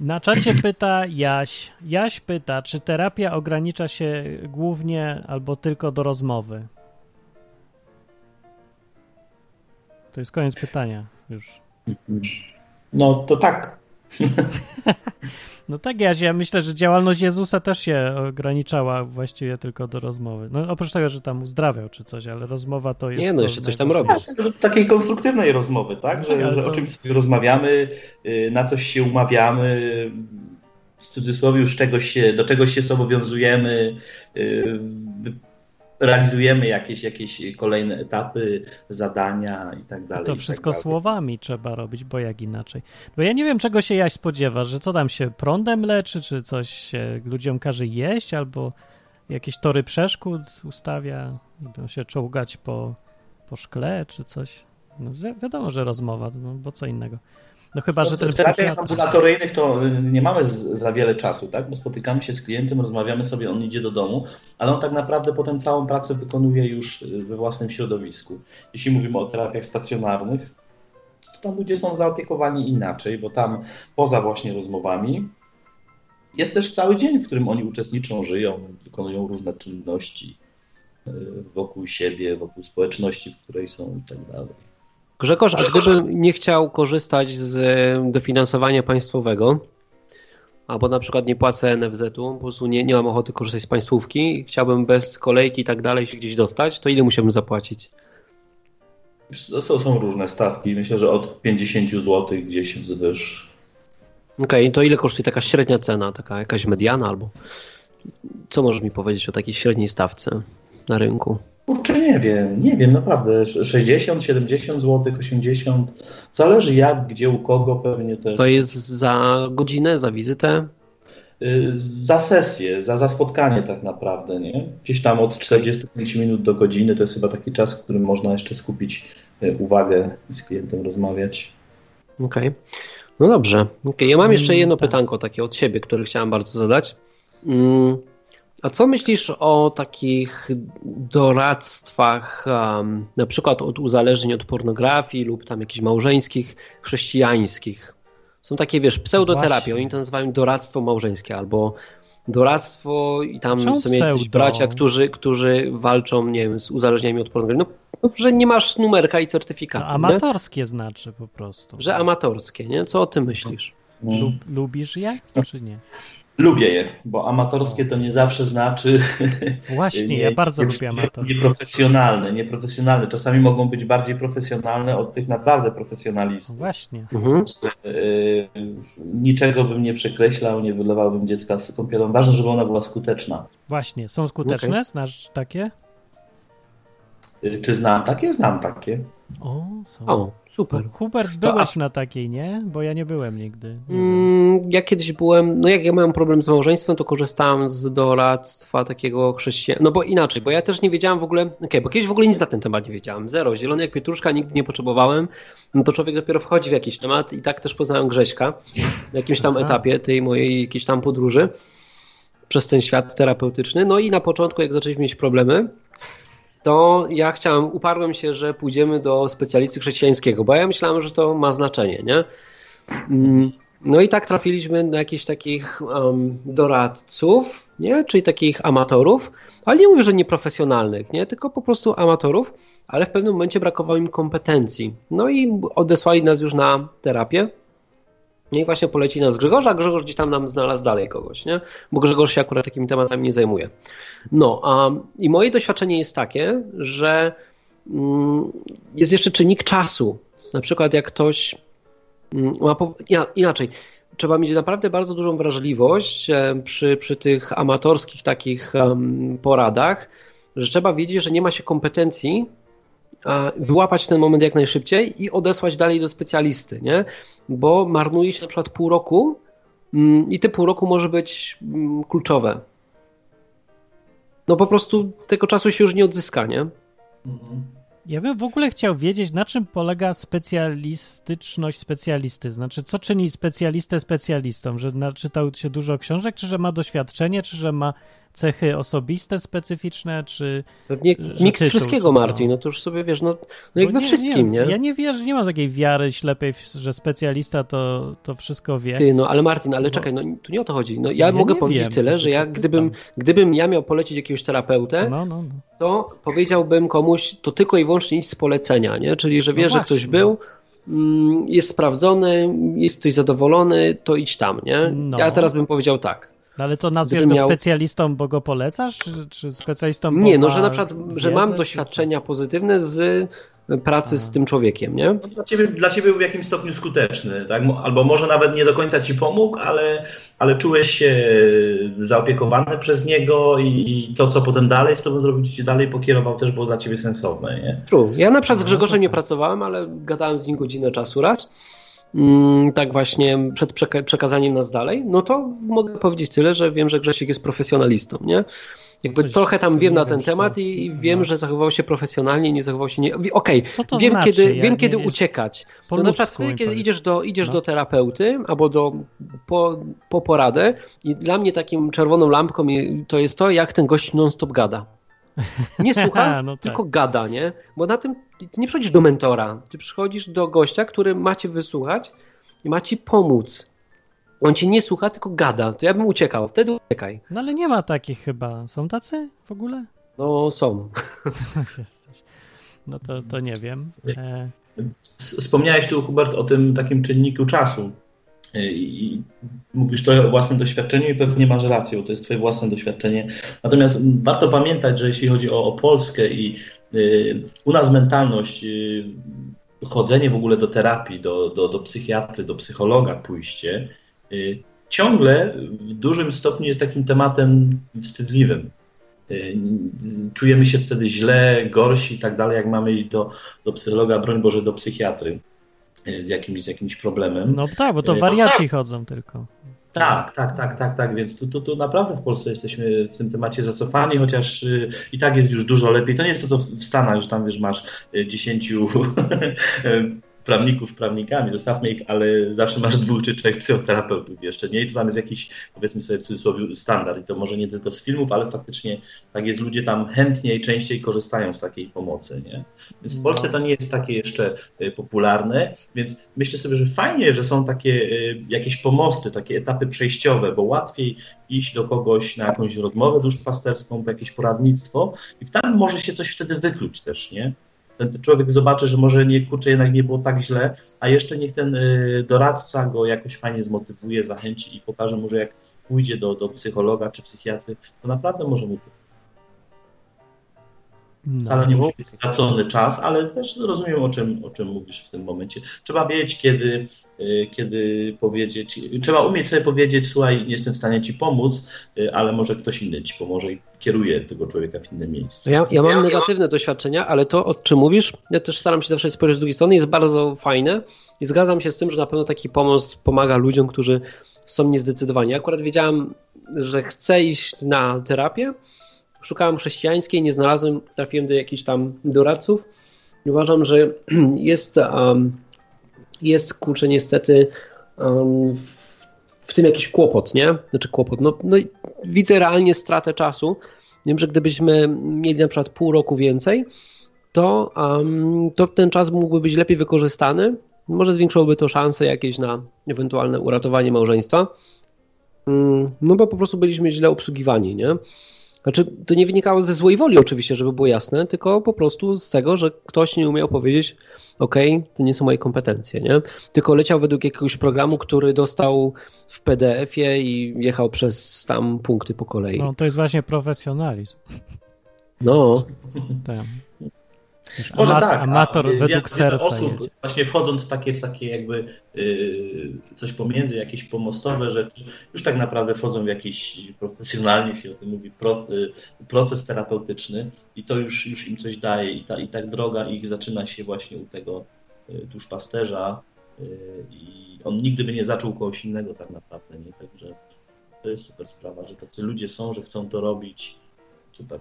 Na czacie pyta Jaś. Jaś pyta, czy terapia ogranicza się głównie albo tylko do rozmowy? To jest koniec pytania już. No to tak. *laughs* No tak, Jaś, ja myślę, że działalność Jezusa też się ograniczała właściwie tylko do rozmowy. No oprócz tego, że tam uzdrawiał czy coś, ale rozmowa to jest... Nie, no jeszcze coś tam robisz. Do takiej konstruktywnej rozmowy, tak? No Że, tak, że to- o czymś sobie rozmawiamy, y, na coś się umawiamy, w cudzysłowie już czegoś się, do czegoś się zobowiązujemy, realizujemy jakieś, jakieś kolejne etapy, zadania i tak dalej. To tak wszystko dalej. słowami trzeba robić, bo jak inaczej. Bo ja nie wiem, czego się Jaś spodziewa, że co tam się prądem leczy, czy coś się ludziom każe jeść, albo jakieś tory przeszkód ustawia, będą się czołgać po, po szkle, czy coś. No, wi- wiadomo, że rozmowa, no bo co innego. No chyba, że ten W terapiach ambulatoryjnych to y, nie mamy z, za wiele czasu, tak? Bo spotykamy się z klientem, rozmawiamy sobie, on idzie do domu, ale on tak naprawdę potem całą pracę wykonuje już y, we własnym środowisku. Jeśli mówimy o terapiach stacjonarnych, to tam ludzie są zaopiekowani inaczej, bo tam poza właśnie rozmowami jest też cały dzień, w którym oni uczestniczą, żyją, wykonują różne czynności y, wokół siebie, wokół społeczności, w której są i tak dalej. Grzegorz, a gdybym nie chciał korzystać z e, dofinansowania państwowego, albo na przykład nie płacę NFZ-u, po prostu nie, nie mam ochoty korzystać z państwówki i chciałbym bez kolejki i tak dalej się gdzieś dostać, to ile musiałbym zapłacić? To są różne stawki. Myślę, że od 50 zł gdzieś wzwyż. Okej, okay, to ile kosztuje taka średnia cena, taka jakaś mediana albo co możesz mi powiedzieć o takiej średniej stawce na rynku? Kurczę, nie wiem, nie wiem, naprawdę. 60, 70 zł, 80. Zależy jak, gdzie, u kogo pewnie też. To jest za godzinę, za wizytę? Y, za sesję, za, za spotkanie tak naprawdę, nie? Gdzieś tam od 45 minut do godziny to jest chyba taki czas, w którym można jeszcze skupić y, uwagę i z klientem rozmawiać. Okej. Okay. No dobrze. Okay. Ja mam jeszcze mm, jedno tak. pytanko takie od siebie, które chciałem bardzo zadać. Mm, a co myślisz o takich doradztwach, um, na przykład od uzależnień od pornografii lub tam jakichś małżeńskich, chrześcijańskich? Są takie, wiesz, pseudoterapie, oni to nazywają doradztwo małżeńskie albo doradztwo i tam Czemu są jacyś bracia, którzy, którzy walczą, nie wiem, z uzależnieniami od pornografii. No, no że nie masz numerka i certyfikatu. No, amatorskie nie? znaczy po prostu. Że amatorskie, nie? Co o tym myślisz? Lub, lubisz je, czy nie? Lubię je, bo amatorskie to nie zawsze znaczy. *laughs* Właśnie, nie, ja bardzo nie, lubię amatorskie. Nieprofesjonalne, nieprofesjonalne. Czasami mogą być bardziej profesjonalne od tych naprawdę profesjonalistów. Właśnie. Mhm. Y, niczego bym nie przekreślał, nie wylewałbym dziecka z kąpielą. Ważne, żeby ona była skuteczna. Właśnie, są skuteczne? Okay. Znasz takie? Y, czy znam takie? Znam takie. O, są. O. Super. Hubert, byłeś na takiej, nie? Bo ja nie byłem nigdy. Nie mm, ja kiedyś byłem, no jak ja miałem problem z małżeństwem, to korzystałem z doradztwa takiego chrześcijan. No bo inaczej, bo ja też nie wiedziałem w ogóle, okej, okay, bo kiedyś w ogóle nic na ten temat nie wiedziałem. Zero. Zielony jak pietruszka nigdy nie potrzebowałem. No to człowiek dopiero wchodzi w jakiś temat i tak też poznałem Grześka na jakimś tam Aha. etapie tej mojej jakiejś tam podróży przez ten świat terapeutyczny. No i na początku, jak zaczęliśmy mieć problemy, to ja chciałem, uparłem się, że pójdziemy do specjalisty chrześcijańskiego, bo ja myślałem, że to ma znaczenie, nie? Mm, no i tak trafiliśmy na jakichś takich um, doradców, nie? czyli takich amatorów, ale nie mówię, że nieprofesjonalnych, nie? tylko po prostu amatorów, ale w pewnym momencie brakowało im kompetencji. No i odesłali nas już na terapię. No i właśnie poleci nas Grzegorz, a Grzegorz gdzieś tam nam znalazł dalej kogoś, nie? Bo Grzegorz się akurat takimi tematami nie zajmuje. No, a, i moje doświadczenie jest takie, że mm, jest jeszcze czynnik czasu. Na przykład jak ktoś mm, ma, inaczej, trzeba mieć naprawdę bardzo dużą wrażliwość e, przy, przy tych amatorskich takich poradach, że trzeba wiedzieć, że nie ma się kompetencji wyłapać ten moment jak najszybciej i odesłać dalej do specjalisty, nie? Bo marnuje się na przykład pół roku mm, i te pół roku może być mm, kluczowe. No po prostu tego czasu się już nie odzyska, nie? Mhm. Ja bym w ogóle chciał wiedzieć, na czym polega specjalistyczność specjalisty. Znaczy, co czyni specjalistę specjalistą? Że naczytał się dużo książek, czy że ma doświadczenie, czy że ma cechy osobiste, specyficzne, czy... Pewnie miks wszystkiego, Martin, no to już sobie wiesz, no, no jak we wszystkim, nie, nie? Ja nie wierzę, nie mam takiej wiary ślepej, że specjalista to, to wszystko wie. Ty, no ale Martin, ale czekaj, no tu nie o to chodzi. No, ja, ja mogę powiedzieć wiem, tyle, że ja gdybym, gdybym ja miał polecić jakiegoś terapeutę, no, no, no. to powiedziałbym komuś, to tylko i wyłącznie nic z polecenia, nie? Czyli, że wie, no że ktoś był, mm, jest sprawdzony, jest ktoś zadowolony, to idź tam, nie? No. Ja teraz bym powiedział tak. No ale to nazwiesz go miał... specjalistą, bo go polecasz, czy, czy specjalistą, bo Nie, no, że na przykład, że mam doświadczenia czy... pozytywne z pracy z tym człowiekiem, nie? No, dla, ciebie, dla ciebie był w jakimś stopniu skuteczny, tak? Albo może nawet nie do końca ci pomógł, ale, ale czułeś się zaopiekowany przez niego i to, co potem dalej z tobą zrobił, ci dalej pokierował, też było dla ciebie sensowne, nie? True. Ja na przykład z Grzegorzem nie pracowałem, ale gadałem z nim godzinę czasu raz tak właśnie przed przekazaniem nas dalej, no to mogę powiedzieć tyle, że wiem, że Grzesiek jest profesjonalistą, nie? Jakby Coś, trochę tam wiem na ten temat i, i wiem, no. że zachował się profesjonalnie, nie zachował się nie... Okej, okay, wiem, znaczy? kiedy, ja wiem kiedy uciekać. No na przykład wtedy, kiedy idziesz, do, idziesz no. do terapeuty albo do, po, po poradę i dla mnie takim czerwoną lampką to jest to, jak ten gość non-stop gada. Nie *laughs* słucha, no tak. tylko gada, nie? Bo na tym ty nie przychodzisz do mentora, ty przychodzisz do gościa, który ma cię wysłuchać i ma ci pomóc. On cię nie słucha, tylko gada. To ja bym uciekał. Wtedy uciekaj. No ale nie ma takich chyba. Są tacy w ogóle? No są. *laughs* no to, to nie wiem. E... Wspomniałeś tu, Hubert, o tym takim czynniku czasu. I mówisz trochę o własnym doświadczeniu i pewnie masz rację, bo to jest twoje własne doświadczenie. Natomiast warto pamiętać, że jeśli chodzi o, o Polskę i y, u nas mentalność, y, chodzenie w ogóle do terapii, do, do, do psychiatry, do psychologa, pójście, y, ciągle w dużym stopniu jest takim tematem wstydliwym. Czujemy się wtedy źle, gorsi i tak dalej, jak mamy iść do, do psychologa, broń Boże, do psychiatry z jakimś, z jakimś problemem. No tak, bo to wariaci chodzą tylko. Tak, tak, tak, tak, tak, więc tu, tu, tu naprawdę w Polsce jesteśmy w tym temacie zacofani, chociaż y, i tak jest już dużo lepiej. To nie jest to, co w Stanach, że tam wiesz, masz y, dziesięciu *laughs* prawników prawnikami, zostawmy ich, ale zawsze masz dwóch czy trzech psychoterapeutów jeszcze, nie? I to tam jest jakiś, powiedzmy sobie w cudzysłowie, standard i to może nie tylko z filmów, ale faktycznie tak jest, ludzie tam chętniej, częściej korzystają z takiej pomocy, nie? Więc w Polsce to nie jest takie jeszcze y, popularne, więc myślę sobie, że fajnie, że są takie y, jakieś pomosty, takie etapy przejściowe, bo łatwiej iść do kogoś na jakąś rozmowę duszpasterską, po jakieś poradnictwo i tam może się coś wtedy wykluć też, nie? Ten człowiek zobaczy, że może nie, kurczę, jednak nie było tak źle, a jeszcze niech ten y, doradca go jakoś fajnie zmotywuje, zachęci i pokaże mu, że jak pójdzie do, do psychologa czy psychiatry, to naprawdę może mu no. Wcale nie musi być stracony czas, ale też rozumiem, o czym, o czym mówisz w tym momencie. Trzeba wiedzieć, kiedy, y, kiedy powiedzieć, trzeba umieć sobie powiedzieć, słuchaj, nie jestem w stanie ci pomóc, y, ale może ktoś inny ci pomoże i kieruje tego człowieka w inne miejsce. Ja, ja mam negatywne doświadczenia, ale to, o czym mówisz, ja też staram się zawsze spojrzeć z drugiej strony, jest bardzo fajne i zgadzam się z tym, że na pewno taki pomoc pomaga ludziom, którzy są niezdecydowani. Akurat wiedziałam, że chcę iść na terapię, szukałem chrześcijańskiej, nie znalazłem, trafiłem do jakichś tam doradców. Uważam, że *clears throat* jest, um, jest kurczę, niestety um, w, tym jakiś kłopot, nie? Znaczy kłopot, no, no widzę realnie stratę czasu. Wiem, że gdybyśmy mieli na przykład pół roku więcej, to, um, to ten czas mógłby być lepiej wykorzystany. Może zwiększyłoby to szanse jakieś na ewentualne uratowanie małżeństwa. Mm, no bo po prostu byliśmy źle obsługiwani, nie? Znaczy, to nie wynikało ze złej woli oczywiście, żeby było jasne, tylko po prostu z tego, że ktoś nie umiał powiedzieć, ok, to nie są moje kompetencje, nie? Tylko leciał według jakiegoś programu, który dostał w PDF-ie i jechał przez tam punkty po kolei. No, to jest właśnie profesjonalizm. No. Może tak. Amator a, według serca. Osób, jedzie. właśnie wchodząc w takie, w takie jakby yy, coś pomiędzy, jakieś pomostowe rzeczy, już tak naprawdę wchodzą w jakiś profesjonalnie się o tym mówi, pro, yy, proces terapeutyczny i to już, już im coś daje i, ta, i tak droga ich zaczyna się właśnie u tego yy, duszpasterza yy, i on nigdy by nie zaczął kogoś innego tak naprawdę, nie? Także to jest super sprawa, że tacy ludzie są, że chcą to robić. Super.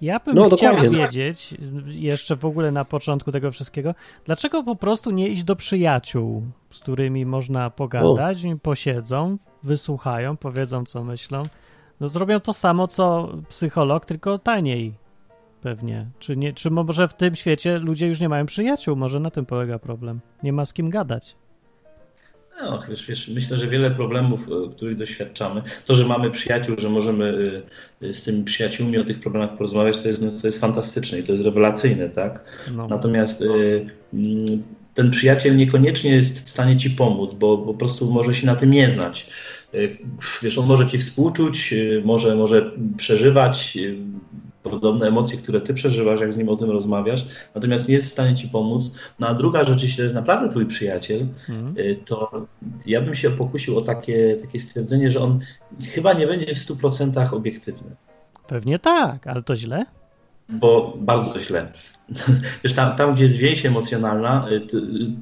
Ja bym no, chciał dokładnie. wiedzieć, jeszcze w ogóle na początku tego wszystkiego, dlaczego po prostu nie iść do przyjaciół, z którymi można pogadać, o. posiedzą, wysłuchają, powiedzą co myślą. No zrobią to samo co psycholog, tylko taniej pewnie. Czy, nie, czy może w tym świecie ludzie już nie mają przyjaciół? Może na tym polega problem. Nie ma z kim gadać. No, wiesz, wiesz, myślę, że wiele problemów, e, których doświadczamy, to, że mamy przyjaciół, że możemy e, e, z tymi przyjaciółmi o tych problemach porozmawiać, to jest, no, to jest fantastyczne i to jest rewelacyjne, tak? No. Natomiast mm, ten przyjaciel niekoniecznie jest w stanie ci pomóc, bo po prostu może się na tym nie znać. Wiesz, on może ci współczuć, może, może przeżywać podobne emocje, które ty przeżywasz, jak z nim o tym rozmawiasz, natomiast nie jest w stanie ci pomóc. No a druga rzecz, jeśli to jest naprawdę twój przyjaciel. Y, to ja bym się pokusił o takie, takie stwierdzenie, że on chyba nie będzie w 100% obiektywny. Pewnie tak, ale to źle? Bo bardzo źle. *laughs* Wiesz, tam, tam gdzie jest więź emocjonalna, y,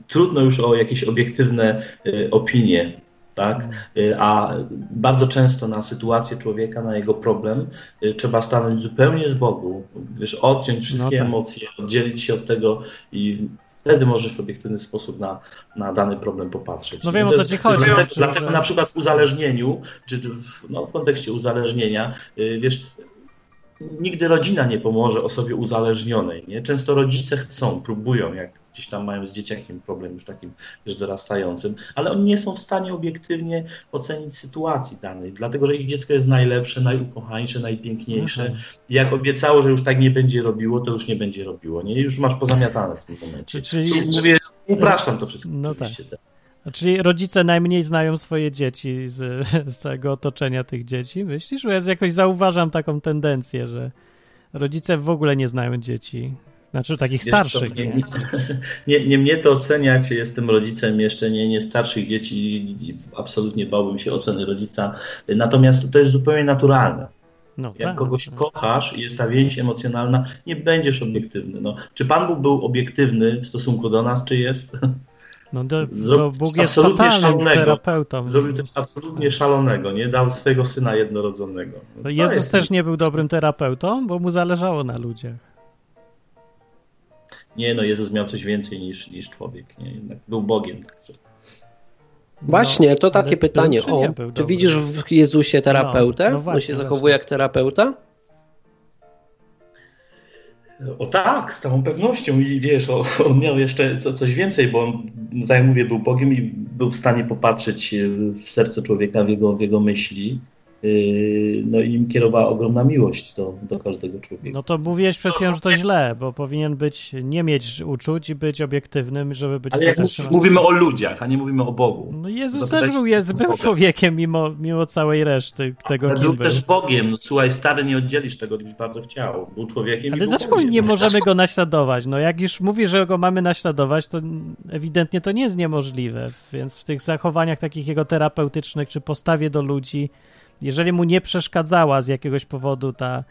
trudno już o jakieś obiektywne y, opinie tak? Y, a bardzo często na sytuację człowieka, na jego problem y, trzeba stanąć zupełnie z boku, wiesz, odciąć wszystkie no tak. emocje, oddzielić się od tego i wtedy możesz w obiektywny sposób na, na dany problem popatrzeć. No wiem, o co ci chodzi. Dlatego, dlatego na przykład w uzależnieniu, czy w, no, w kontekście uzależnienia, y, wiesz, nigdy rodzina nie pomoże osobie uzależnionej. Nie? Często rodzice chcą, próbują, jak gdzieś tam mają z dzieciakiem problem już takim już dorastającym, ale oni nie są w stanie obiektywnie ocenić sytuacji danej, dlatego że ich dziecko jest najlepsze, najukochańsze, najpiękniejsze. Mhm. Jak obiecało, że już tak nie będzie robiło, to już nie będzie robiło. Nie? Już masz pozamiatane w tym momencie. Czyli... Mówię, upraszczam to wszystko. No tak. Czyli rodzice najmniej znają swoje dzieci z, *laughs* z całego otoczenia tych dzieci, myślisz? Bo ja jakoś zauważam taką tendencję, że rodzice w ogóle nie znają dzieci. Znaczy takich Wiesz starszych. Co, nie, nie? *laughs* Nie, nie, mnie to oceniać, jestem rodzicem jeszcze nie, nie starszych dzieci, absolutnie bałbym się oceny rodzica. Natomiast to jest zupełnie naturalne. No, Jak tak, kogoś tak. kochasz i jest ta więź emocjonalna, nie będziesz obiektywny. No, czy Pan Bóg był obiektywny w stosunku do nas, czy jest? *laughs* No, do, do Bóg jest absolutnie szalonego. terapeutą. Zrobił coś absolutnie szalonego, nie? Dał swojego syna jednorodzonego. No, Jezus też nie był dobrym terapeutą, bo mu zależało na ludziach. Nie, no Jezus miał coś więcej niż, niż człowiek. Nie? Jednak był Bogiem. Także. Właśnie, to takie pytanie. Był, czy, o, czy widzisz w Jezusie terapeutę? No, no właśnie, On się zachowuje jak terapeuta? O tak, z całą pewnością. I wiesz, *laughs* on miał jeszcze co, coś więcej, bo on, no tak jak mówię, był Bogiem i był w stanie popatrzeć w serce człowieka, w jego, w jego myśli no i im kierowała ogromna miłość do, do każdego człowieka. No to mówiłeś przed chwilą, że to źle, bo powinien być, nie mieć uczuć i być obiektywnym, żeby być... Ale jak mówimy o ludziach, a nie mówimy o Bogu. No Jezus też był, jest, był człowiekiem mimo, mimo całej reszty tego, Ale był, był też Bogiem. No, słuchaj, stary, nie oddzielisz tego, gdybyś bardzo chciał. Był człowiekiem Ale dlaczego nie możemy go naśladować? No jak już mówi, że go mamy naśladować, to ewidentnie to nie jest niemożliwe, więc w tych zachowaniach takich jego terapeutycznych, czy postawie do ludzi jeżeli mu nie przeszkadzała z jakiegoś powodu ta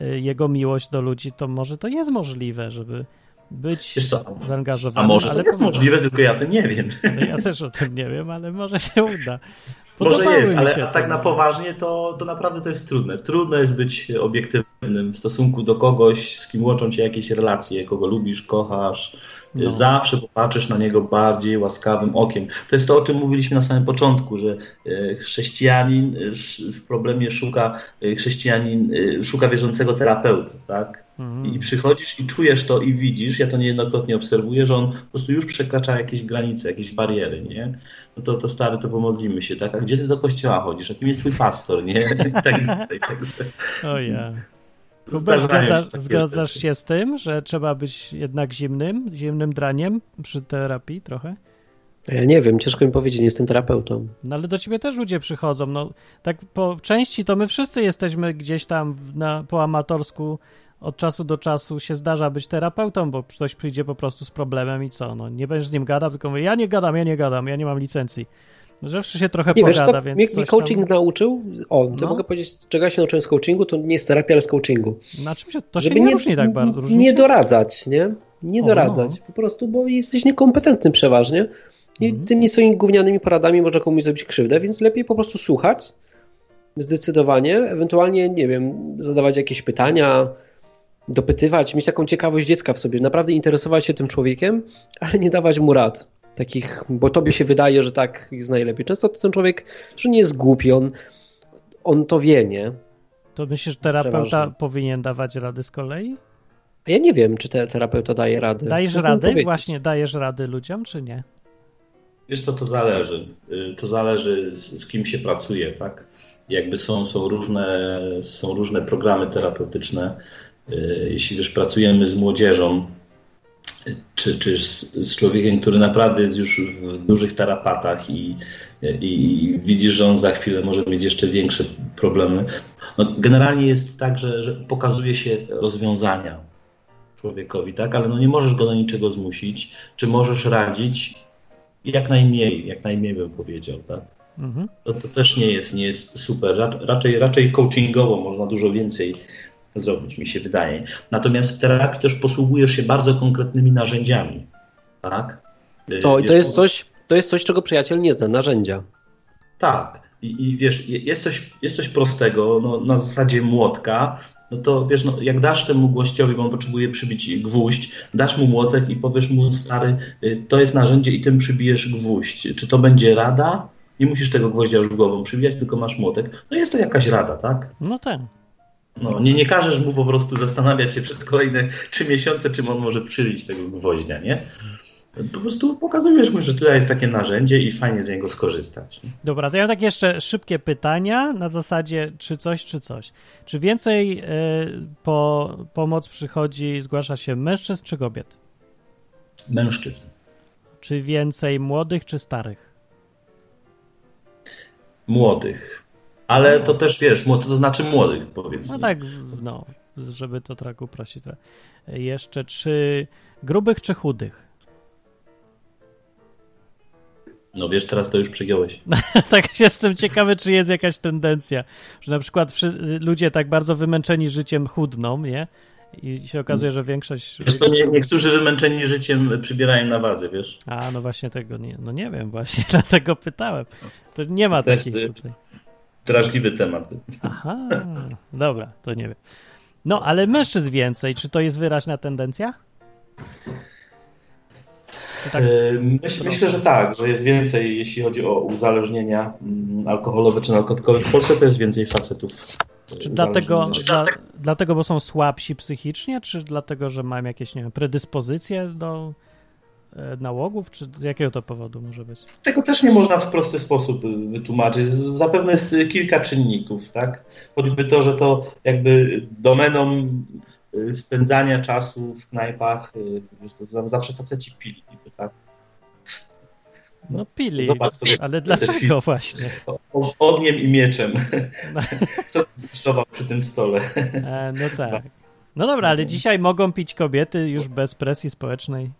y, jego miłość do ludzi, to może to jest możliwe, żeby być to, zaangażowany. A może ale to jest możliwe, tylko ja tym nie wiem. No ja też o tym nie wiem, ale może się uda. *laughs* Podobały może jest, ale tak na poważnie to, to naprawdę to jest trudne. Trudno jest być obiektywnym w stosunku do kogoś, z kim łączą cię jakieś relacje, kogo lubisz, kochasz, no. Zawsze popatrzysz na niego bardziej łaskawym okiem. To jest to, o czym mówiliśmy na samym początku, że e, chrześcijanin e, w problemie szuka, chrześcijanin szuka wierzącego terapeuty, tak? Mhm. I przychodzisz i czujesz to i widzisz, ja to niejednokrotnie obserwuję, że on po prostu już przekracza jakieś granice, jakieś bariery, nie? No to, to stary, to pomodlimy się, tak? A gdzie ty do kościoła chodzisz? Jakim jest twój pastor, nie? *laughs* I tak dalej. Także... O ja. Hubert, zgadza, zgadzasz się z tym, że trzeba być jednak zimnym, zimnym draniem przy terapii trochę? Ja nie wiem, ciężko mi powiedzieć, nie jestem terapeutą. No ale do ciebie też ludzie przychodzą. No, tak po części to my wszyscy jesteśmy gdzieś tam na, po amatorsku od czasu do czasu się zdarza być terapeutą, bo ktoś przyjdzie po prostu z problemem i co? No, nie będziesz z nim gadał, tylko mówię, ja nie gadam, ja nie gadam, ja nie mam licencji. Zawsze się trochę nie, pogada, wiesz co? więc. Mnie, mnie coaching tam... nauczył. O, to no. mogę powiedzieć, czego ja się nauczyłem z coachingu, to nie jest terapia, ale z coachingu. Na czym się to się nie, nie różni tak bardzo? Różni nie się? doradzać, nie? Nie o, doradzać. No. Po prostu, bo jesteś niekompetentny przeważnie. I mhm. tymi swoimi gównianymi poradami może komuś zrobić krzywdę, więc lepiej po prostu słuchać zdecydowanie, ewentualnie, nie wiem, zadawać jakieś pytania, dopytywać, mieć taką ciekawość dziecka w sobie, naprawdę interesować się tym człowiekiem, ale nie dawać mu rad takich, bo tobie się wydaje, że tak jest najlepiej. Często ten człowiek, że nie jest głupi, on, on to wie, nie? To myślisz, że terapeuta Przeważnie. powinien dawać rady z kolei? Ja nie wiem, czy te, terapeuta daje rady. Dajesz rady? Właśnie dajesz rady ludziom, czy nie? Wiesz co, to zależy. Y, to zależy z, z kim się pracuje, tak? Jakby są, są, różne, są różne programy terapeutyczne. Y, jeśli wiesz, pracujemy z młodzieżą, czy, czy z, z, człowiekiem, który naprawdę jest już w dużych tarapatach i, i widzisz, że on za chwilę może mieć jeszcze większe problemy. No, generalnie jest tak, że, że pokazuje się rozwiązania człowiekowi, tak? ale no nie możesz go do niczego zmusić, czy możesz radzić jak najmniej, jak najmniej bym powiedział. Tak? Mhm. To, to też nie jest, nie jest super. Raczej, raczej coachingowo można dużo więcej zrobić, mi się wydaje. Natomiast w terapii też posługujesz się bardzo konkretnymi narzędziami. Tak? To, to, jest coś, to jest coś, czego przyjaciel nie zna, narzędzia. Tak. I, i wiesz, jest coś, jest coś prostego, no, na zasadzie młotka, no to wiesz, no, jak dasz temu gościowi, bo on potrzebuje przybić gwóźdź, dasz mu młotek i powiesz mu, stary, y, to jest narzędzie i tym przybijesz gwóźdź. Czy to będzie rada? Nie musisz tego gwoździa już głową przybijać, tylko masz młotek. No jest to jakaś rada, tak? No tak. No, nie, nie każesz mu po prostu zastanawiać się przez kolejne trzy miesiące, czym on może przylić tego gwoździa, nie? Po prostu pokazujesz mu, że tutaj jest takie narzędzie i fajnie z niego skorzystać. Nie? Dobra, to ja mam takie jeszcze szybkie pytania na zasadzie czy coś, czy coś. Czy więcej y, po pomoc przychodzi, zgłasza się mężczyzn czy kobiet? Mężczyzn. Czy więcej młodych czy starych? Młodych. Ale to też wiesz, to znaczy młodych, powiedzmy. No tak, no, żeby to tak uprościć. Jeszcze czy grubych, czy chudych? No wiesz, teraz to już przygiąłeś. *laughs* tak jestem ciekawy, czy jest jakaś tendencja, że na przykład ludzie tak bardzo wymęczeni życiem chudną, nie? I się okazuje, że większość. Wiesz co, nie, niektórzy wymęczeni życiem przybierają na wadze, wiesz? A, no właśnie tego nie. No nie wiem, właśnie *laughs* dlatego pytałem. To nie ma to takich tutaj. Drażliwy temat. Aha, dobra, to nie wiem. No, ale mężczyzn więcej. Czy to jest wyraźna tendencja? Tak myślę, myślę, że tak, że jest więcej, jeśli chodzi o uzależnienia mm, alkoholowe czy narkotykowe. W Polsce to jest więcej facetów. Czy dlatego, dla, dlatego, bo są słabsi psychicznie, czy dlatego, że mają jakieś nie wiem, predyspozycje do e, nałogów, czy z jakiego to powodu może być? Tego też nie można w prosty sposób wytłumaczyć. Zapewne jest kilka czynników, tak? Choćby to, że to jakby domeną y, spędzania czasu w knajpach, to zawsze faceci pili, tak? No pili, Zobacz sobie ale dlaczego właśnie? Ogniem i mieczem. *laughs* No. Kto kosztował przy tym stole? E, no tak. No dobra, ale dzisiaj mogą pić kobiety już bez presji społecznej.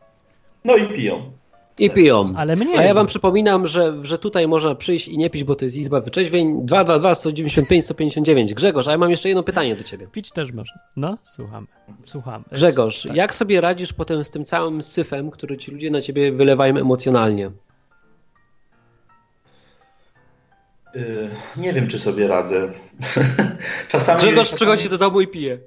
No i piją. I piją. Ale mnie. A ja wam przypominam, że, że tutaj można przyjść i nie pić, bo to jest Izba Wyczeźwień 222 195 159. Grzegorz, a ja mam jeszcze jedno pytanie do ciebie. Pić też można. No, słuchamy. Słuchamy. Grzegorz, tak. jak sobie radzisz potem z tym całym syfem, który ci ludzie na ciebie wylewają emocjonalnie? Yy, nie wiem, czy sobie radzę. *laughs* czasami, Grzegorz czasami... przychodzi do domu i pije.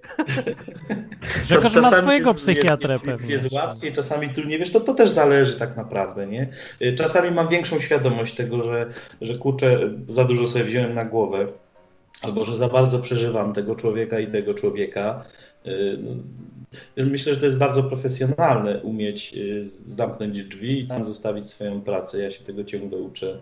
*laughs* Grzegorz ma swojego psychiatrę jest, pewnie. Jest łatwiej, czasami trudniej. Wiesz, to, to też zależy tak naprawdę, nie? Yy, czasami mam większą świadomość tego, że, że kurczę, za dużo sobie wziąłem na głowę, albo że za bardzo przeżywam tego człowieka i tego człowieka. Yy, myślę, że to jest bardzo profesjonalne umieć zamknąć drzwi i tam zostawić swoją pracę. Ja się tego ciągle uczę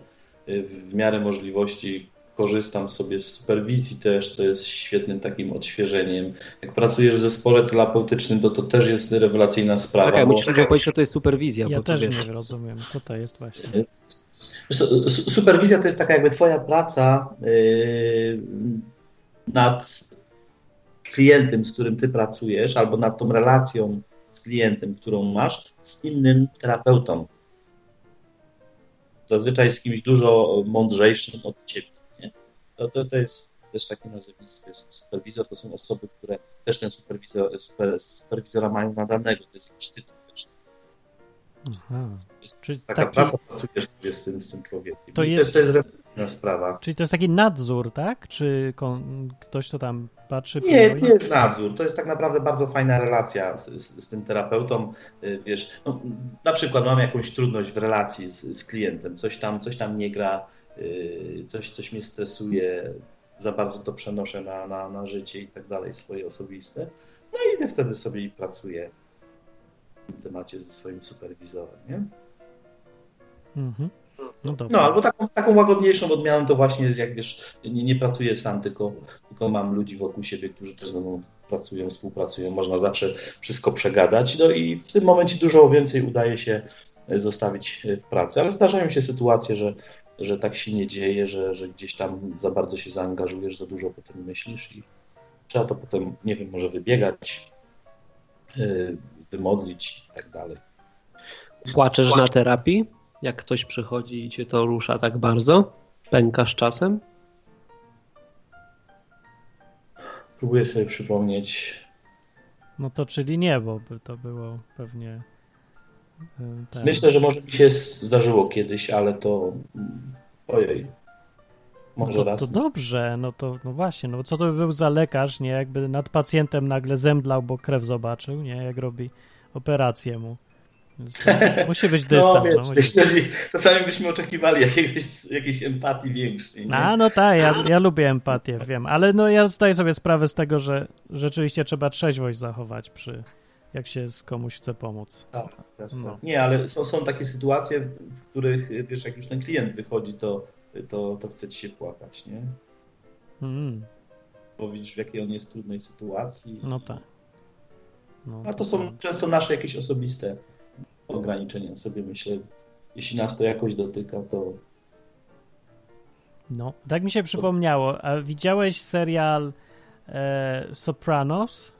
w miarę możliwości korzystam sobie z superwizji też, to jest świetnym takim odświeżeniem. Jak pracujesz w zespole terapeutycznym, to to też jest rewelacyjna sprawa. Czekaj, bo... musisz powiedzieć, że to jest superwizja. Ja też nie rozumiem, co to jest właśnie. Superwizja to jest taka jakby twoja praca yy, nad klientem, z którym ty pracujesz, albo nad tą relacją z klientem, którą masz, z innym terapeutą zazwyczaj z kimś dużo mądrzejszym od ciebie. Nie? To, to, to jest też takie nazwisko. Superwizor to są osoby, które też ten superwizor, super, superwizora mają nadanego. To jest jakiś tytuł też. Aha. Jest Czyli taka taki... praca, pracujesz z tym, z tym człowiekiem. To jest, to jest, to jest sprawa. Czyli to jest taki nadzór, tak? Czy ktoś to tam patrzy? Nie, nie jest nadzór. To jest tak naprawdę bardzo fajna relacja z, z, z tym terapeutą. Y, wiesz, no, na przykład mam jakąś trudność w relacji z, z klientem, coś tam, coś tam nie gra, y, coś, coś mnie stresuje, za bardzo to przenoszę na, na, na życie i tak dalej, swoje osobiste. No i idę wtedy sobie i pracuję w tym temacie ze swoim superwizorem, nie? Mhm. No, no, albo taką, taką łagodniejszą odmianą to właśnie jest, jak wiesz, nie, nie pracuję sam, tylko, tylko mam ludzi wokół siebie, którzy też ze mną pracują, współpracują. Można zawsze wszystko przegadać. No i w tym momencie dużo więcej udaje się e, zostawić e, w pracy. Ale zdarzają się sytuacje, że, że tak się nie dzieje, że, że gdzieś tam za bardzo się zaangażujesz, za dużo o tym myślisz i trzeba to potem, nie wiem, może wybiegać, e, wymodlić i tak dalej. Płaczesz na terapii? Jak ktoś przychodzi i cię to rusza tak bardzo? Pękasz czasem? Próbuję sobie przypomnieć. No to czyli nie, bo by to było pewnie. E, ten... Myślę, że może mi się zdarzyło kiedyś, ale to. Ojej. Może no to, raz. To dobrze, no to no właśnie, no co to by był za lekarz, nie? Jakby nad pacjentem nagle zemdlał, bo krew zobaczył, nie? Jak robi operację mu. *laughs* Musi być dystans. No, wiesz, no, myślę, że czasami byśmy oczekiwali jakiegoś, jakiejś empatii większej. Nie? A, no tak, ja, ja lubię empatię, wiem, ale no ja zdaję sobie sprawę z tego, że rzeczywiście trzeba trzeźwość zachować przy jak się z komuś chce pomóc. Tak, tak, no. Nie, ale są, są takie sytuacje, w których wiesz, jak już ten klient wychodzi, to, to, to chce ci się płakać, nie? Mm. Bo widzisz, w jakiej on jest trudnej sytuacji. No tak. No, A to są tak. często nasze jakieś osobiste ograniczenia sobie myślę, jeśli nas to jakoś dotyka, to. No, tak mi się przypomniało. A widziałeś serial e, Sopranos?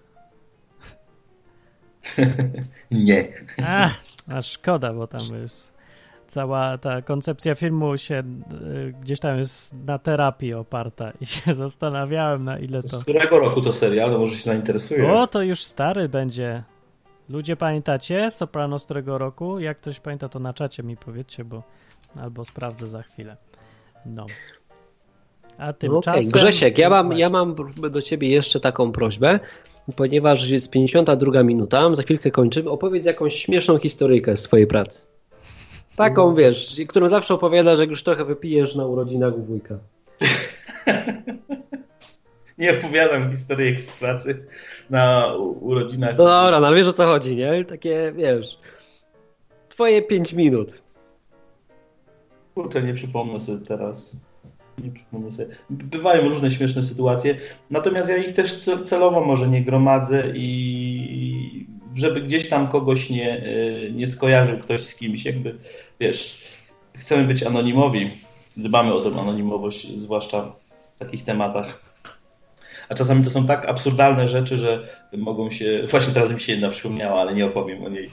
*laughs* Nie. A, a szkoda, bo tam jest cała ta koncepcja filmu się y, gdzieś tam jest na terapii oparta i się zastanawiałem na ile to... Z którego roku to serial? No może się zainteresuje. O, to już stary będzie. Ludzie pamiętacie Soprano z którego roku? Jak ktoś pamięta, to na czacie mi powiedzcie, bo albo sprawdzę za chwilę. No. A tymczasem... Okay. Grzesiek, ja mam, ja mam do ciebie jeszcze taką prośbę, ponieważ jest 52 minuta, za chwilkę kończymy. Opowiedz jakąś śmieszną historyjkę z twojej pracy. Taką, wiesz, którą zawsze opowiadasz, jak już trochę wypijesz na urodzinach u wujka. *laughs* nie opowiadam historii z pracy na urodzinach. No dobra, no ale wiesz o co chodzi, nie? Takie, wiesz, twoje 5 minut. Kurczę, nie przypomnę sobie teraz. Nie przypomnę sobie. Bywają różne śmieszne sytuacje, natomiast ja ich też celowo może nie gromadzę i żeby gdzieś tam kogoś nie, y, nie skojarzył ktoś z kimś, jakby, wiesz, chcemy być anonimowi, dbamy o tę anonimowość, zwłaszcza w takich tematach. A czasami to są tak absurdalne rzeczy, że mogą się. Właśnie teraz mi się jedna przypomniała, ale nie opowiem o niej.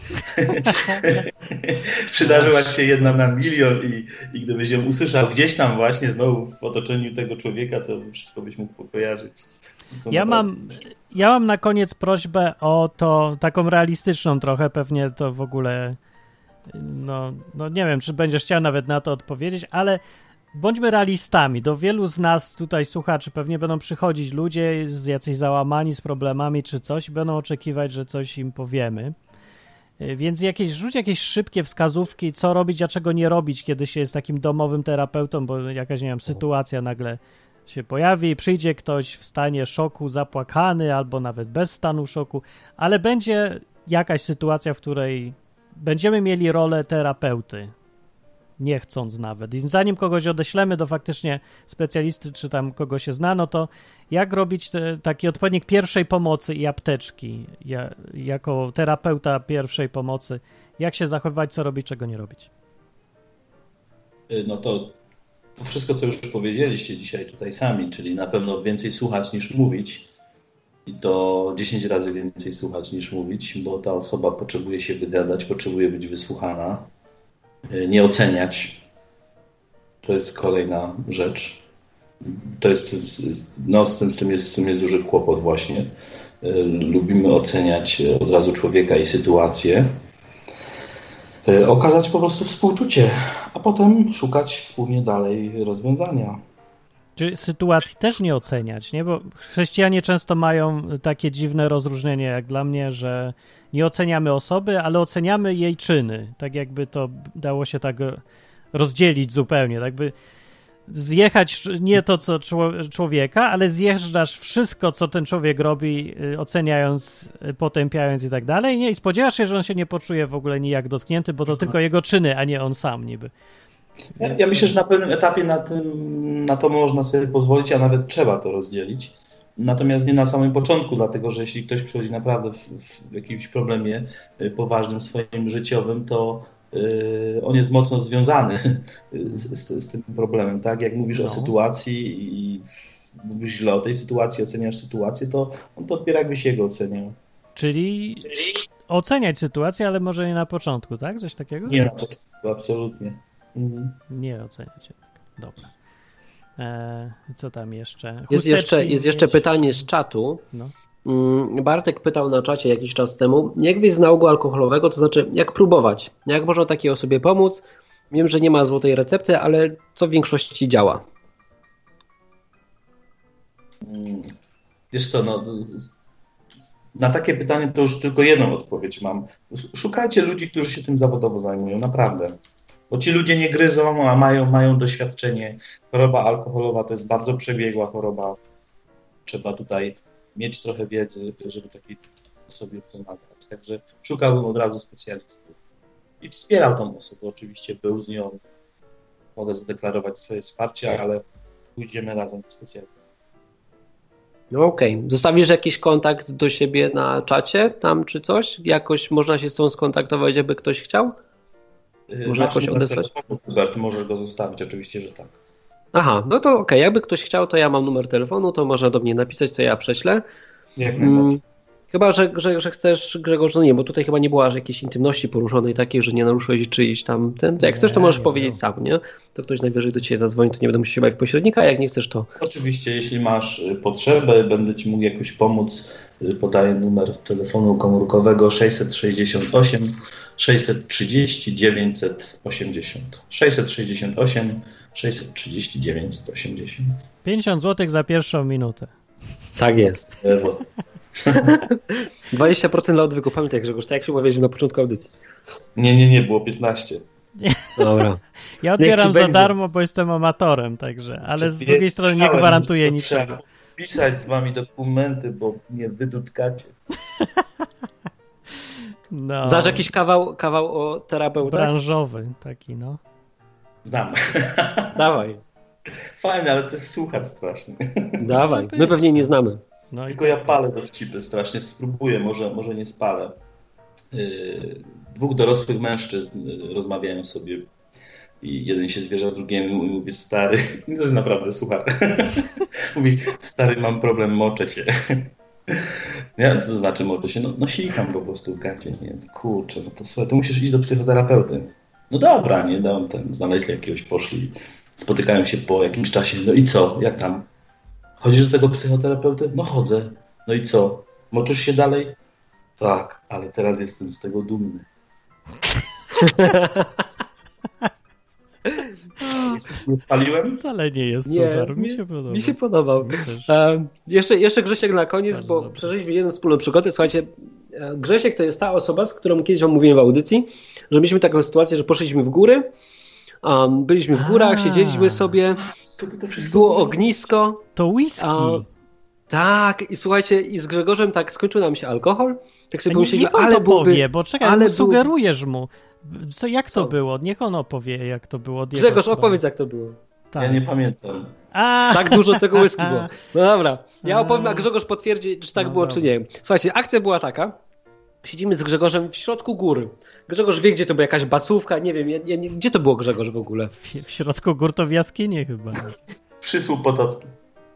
*laughs* Przydarzyła się jedna na milion i, i gdybyś ją usłyszał gdzieś tam właśnie znowu w otoczeniu tego człowieka, to wszystko byś mógł kojarzyć. Ja mam, ja mam na koniec prośbę o to taką realistyczną trochę, pewnie to w ogóle no, no nie wiem, czy będziesz chciał nawet na to odpowiedzieć, ale bądźmy realistami. Do wielu z nas tutaj słuchaczy pewnie będą przychodzić ludzie z jacyś załamani, z problemami czy coś i będą oczekiwać, że coś im powiemy. Więc jakieś, rzuć jakieś szybkie wskazówki, co robić, a czego nie robić, kiedy się jest takim domowym terapeutą, bo jakaś, nie wiem, sytuacja nagle się pojawi, przyjdzie ktoś w stanie szoku, zapłakany, albo nawet bez stanu szoku, ale będzie jakaś sytuacja, w której będziemy mieli rolę terapeuty, nie chcąc nawet. I zanim kogoś odeślemy do faktycznie specjalisty, czy tam kogoś się zna, no to jak robić te, taki odpowiednik pierwszej pomocy i apteczki, ja, jako terapeuta pierwszej pomocy, jak się zachowywać, co robić, czego nie robić? No to wszystko, co już powiedzieliście dzisiaj tutaj sami, czyli na pewno więcej słuchać niż mówić. I to 10 razy więcej słuchać niż mówić, bo ta osoba potrzebuje się wygadać, potrzebuje być wysłuchana, nie oceniać. To jest kolejna rzecz. To jest, no, z tym, z tym, jest, z tym jest duży kłopot właśnie. E, lubimy oceniać od razu człowieka i sytuację okazać po prostu współczucie, a potem szukać wspólnie dalej rozwiązania. Czy sytuacji też nie oceniać, nie? Bo chrześcijanie często mają takie dziwne rozróżnienie, jak dla mnie, że nie oceniamy osoby, ale oceniamy jej czyny. Tak jakby to dało się tak rozdzielić zupełnie. Tak by zjechać nie to, co człowieka, ale zjeżdżasz wszystko, co ten człowiek robi, y, oceniając, y, potępiając i tak dalej, nie? I spodziewasz się, że on się nie poczuje w ogóle nijak dotknięty, bo to mhm. tylko jego czyny, a nie on sam niby. Ja, ja, myślę, że na pewnym etapie na, tym, na to można sobie pozwolić, a nawet trzeba to rozdzielić. Natomiast nie na samym początku, dlatego że jeśli ktoś przychodzi naprawdę w, w jakimś problemie y, poważnym swoim życiowym, to Y, on jest mocno związany *laughs* z, z, z tym problemem, tak? Jak mówisz no. o sytuacji i mówisz źle o tej sytuacji, oceniasz sytuację, to on to odbiera jakbyś jego oceniał. Czyli oceniać sytuację, ale może nie na początku, tak? Coś takiego? Nie na początku, absolutnie. Mhm. Nie oceniać. Dobra. Eee, co tam jeszcze? jest jeszcze, jest jeszcze pytanie z czatu. No. Mm, Bartek pytał na czacie jakiś czas temu, jak wyjść z nałogu alkoholowego, to znaczy jak próbować, jak można takiej osobie pomóc. Wiem, że nie ma złotej recepty, ale co w większości działa? Mm, wiesz co, no, na takie pytanie to już tylko jedną odpowiedź mam. Szukajcie ludzi, którzy się tym zawodowo zajmują, naprawdę. Bo ci ludzie nie gryzą, a mają, mają doświadczenie. Choroba alkoholowa to jest bardzo przebiegła choroba. Trzeba tutaj mieć trochę wiedzy, żeby takiej osobie pomagać. Także szukałbym od razu specjalistów i wspierał tą osobę. Oczywiście był z nią, mogę zadeklarować swoje wsparcie, ale pójdziemy razem do specjalistów. No okej. Okay. Zostawisz jakiś kontakt do siebie na czacie tam czy coś? Jakoś można się z tą skontaktować, jakby ktoś chciał? Może jakoś odesłać? Hubert, możesz go zostawić, oczywiście, że tak. Aha, no to okej, okay. jakby ktoś chciał, to ja mam numer telefonu, to można do mnie napisać, to ja prześlę. Jak najbardziej. Mm, chyba, że, że, że chcesz, Grzegorz, no nie, bo tutaj chyba nie było aż jakiejś intymności poruszonej takiej, że nie naruszyłeś czyjś tam ten. Jak chcesz, to możesz nie powiedzieć było. sam, nie? To ktoś najwyżej do ciebie zadzwoni, to nie będę musiał się bawić pośrednika, a jak nie chcesz, to Oczywiście, jeśli masz y, potrzebę, będę Ci mógł jakoś pomóc, y, podaję numer telefonu komórkowego 668 630 980. 668 630 980. 50 zł za pierwszą minutę. tak jest. Ewo. *laughs* 20% dla odwyku. Pamiętaj, Grzegorz, tak jak się umawialiśmy na początku audycji. Nie, nie, nie, było 15. Dobra. *laughs* Ja odbieram za będzie. darmo, bo jestem amatorem, także, ale z drugiej strony nie gwarantuję niczego. trzeba Pisać z Wami dokumenty, bo mnie wydutkacie. *laughs* No, Znasz jakiś kawał, kawał o terapeutach? branżowy taki, no. Znam. *laughs* Dawaj, Fajne, ale to jest słuchacz straszny. *laughs* dawaj. My pewnie nie znamy. no i Tylko ja palę dowcipy strasznie, spróbuję, może, może nie spalę. Yy, dwóch dorosłych mężczyzn yy, rozmawiają sobie i jeden się zwierza drugiemu i mówi, stary, *laughs* to jest naprawdę słuchaj. mówi, stary, mam problem, moczę się. Co to znaczy moczę się? No, no sikam po prostu w gacie, nie? Kurczę, no to słuchaj, to musisz iść do psychoterapeuty. No dobra, nie, dam ten, znaleźli jakiegoś, poszli, spotykają się po jakimś czasie, no i co, jak tam? Chodzisz do tego psychoterapeuty? No chodzę. No i co? Moczysz się dalej? Tak, ale teraz jestem z tego dumny. *laughs* Nie spaliłem? wcale nie jest Nie, super, mi się podoba. Mi się podobał. Mi. E, jeszcze, jeszcze Grzesiek na koniec, Bardzo bo dobrze. przeżyliśmy jedną wspólną przygodę. Słuchajcie, e, Grzesiek to jest ta osoba, z którą kiedyś wam mówiłem w audycji, że mieliśmy taką sytuację, że poszliśmy w góry, um, byliśmy w górach, A. siedzieliśmy sobie, To, to, to wszystko było ognisko, To whisky. a, tak, i słuchajcie, i z Grzegorzem tak skończył nam się alkohol, tak sobie pomyśleliśmy, Niech on ale to byłby... powie, bo czekaj, ale byłby- sugerujesz mu. Co, jak to Co? było? Niech on opowie, jak to było Grzegorz, opowiedz jak to było. Tak. Ja nie pamiętam. A, Tak dużo tego whisky było. No dobra, ja opowiem, a Grzegorz potwierdzi, czy tak No było, czy dobra. nie. Słuchajcie, akcja była taka, siedzimy z Grzegorzem w środku góry. Grzegorz wie, gdzie to była jakaś basówka, nie wiem, ja, ja, nie- gdzie to było Grzegorz w ogóle? w, w środku gór to w jaskini chyba. Przysłup potocki.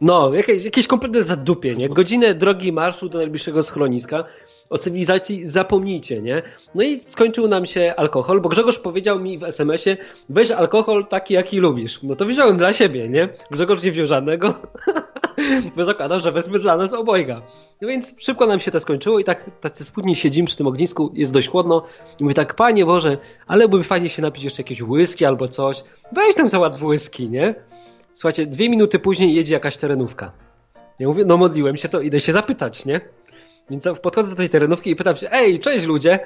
No, jakieś, jakieś kompletne zadupie, nie? Godzinę drogi marszu do najbliższego schroniska. O cywilizacji zapomnijcie, nie? No i skończył nam się alkohol, bo Grzegorz powiedział mi w SMS-ie, weź alkohol taki, jaki lubisz. No to wziąłem dla siebie, nie? Grzegorz nie wziął żadnego, *laughs* bo zakładał, że wezmę dla nas obojga. No więc szybko nam się to skończyło i tak tacy spódni siedzimy przy tym ognisku, jest dość chłodno i mówię tak, panie Boże, ale byłoby fajnie się napić jeszcze jakieś whisky albo coś. Weź tam załatw whisky, nie? Słuchajcie, dwie minuty później jedzie jakaś terenówka. Ja mówię, no modliłem się, to idę się zapytać, nie? Więc podchodzę do tej terenówki i pytam się, ej, cześć ludzie,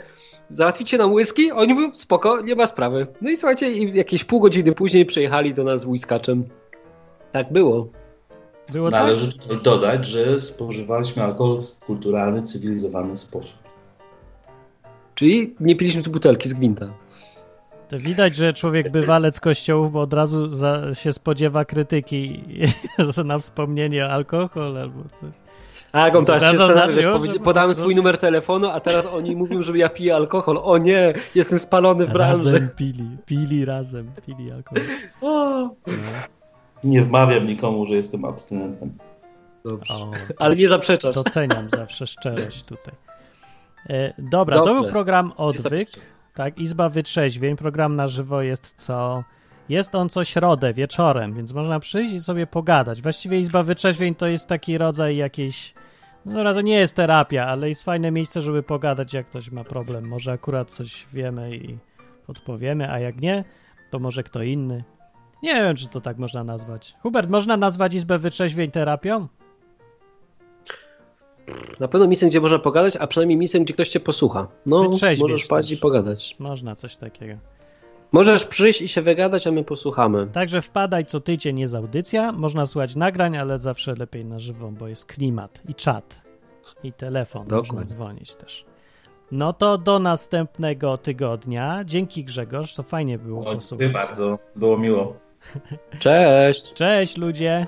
załatwicie nam whisky? Oni mówią, spoko, nie ma sprawy. No i słuchajcie, i jakieś pół godziny później przyjechali do nas z whiskaczem. Tak było. Było tak? Należy tutaj dodać, że spożywaliśmy alkohol w kulturalny, cywilizowany sposób. Czyli nie piliśmy z butelki, z gwinta. To widać, że człowiek bywalec kościołów, bo od razu za, się spodziewa krytyki *laughs* na wspomnienie alkohol albo coś. A jak on teraz się Teraz zastanawia, zaznaczył, wiesz, że powiedzi- po podałem swój numer telefonu, a teraz oni mówią, że ja piję alkohol. O nie, jestem spalony w branży. Razem pili, pili razem, pili alkohol. O, Nie wmawiam nikomu, że jestem abstynentem. dobrze. O, Ale nie zaprzeczasz. doceniam zawsze szczerość tutaj. E, dobra, to Dobrze. był program Odwyk. Tak, Izba Wytrzeźwień. Program na żywo jest co. Jest on co środę wieczorem, więc można przyjść i sobie pogadać. Właściwie Izba Wytrzeźwień to jest taki rodzaj jakiejś. No to nie jest terapia, ale jest fajne miejsce, żeby pogadać, jak ktoś ma problem. Może akurat coś wiemy i podpowiemy, a jak nie, to może kto inny. Nie wiem, czy to tak można nazwać. Hubert, można nazwać Izbę Wytrzeźwień terapią? Na pewno miejscem, gdzie można pogadać, a przynajmniej miejscem, gdzie ktoś cię posłucha. No, możesz paść i pogadać. Można coś takiego. Możesz przyjść i się wygadać, a my posłuchamy. Także wpadaj co tydzień jest audycja. Można słuchać nagrań, ale zawsze lepiej na żywo, bo jest klimat i czat i telefon. Można Dokładnie. dzwonić też. No to do następnego tygodnia. Dzięki Grzegorz, to fajnie było dziękuję posłuchać. bardzo, było miło. *laughs* Cześć! Cześć ludzie!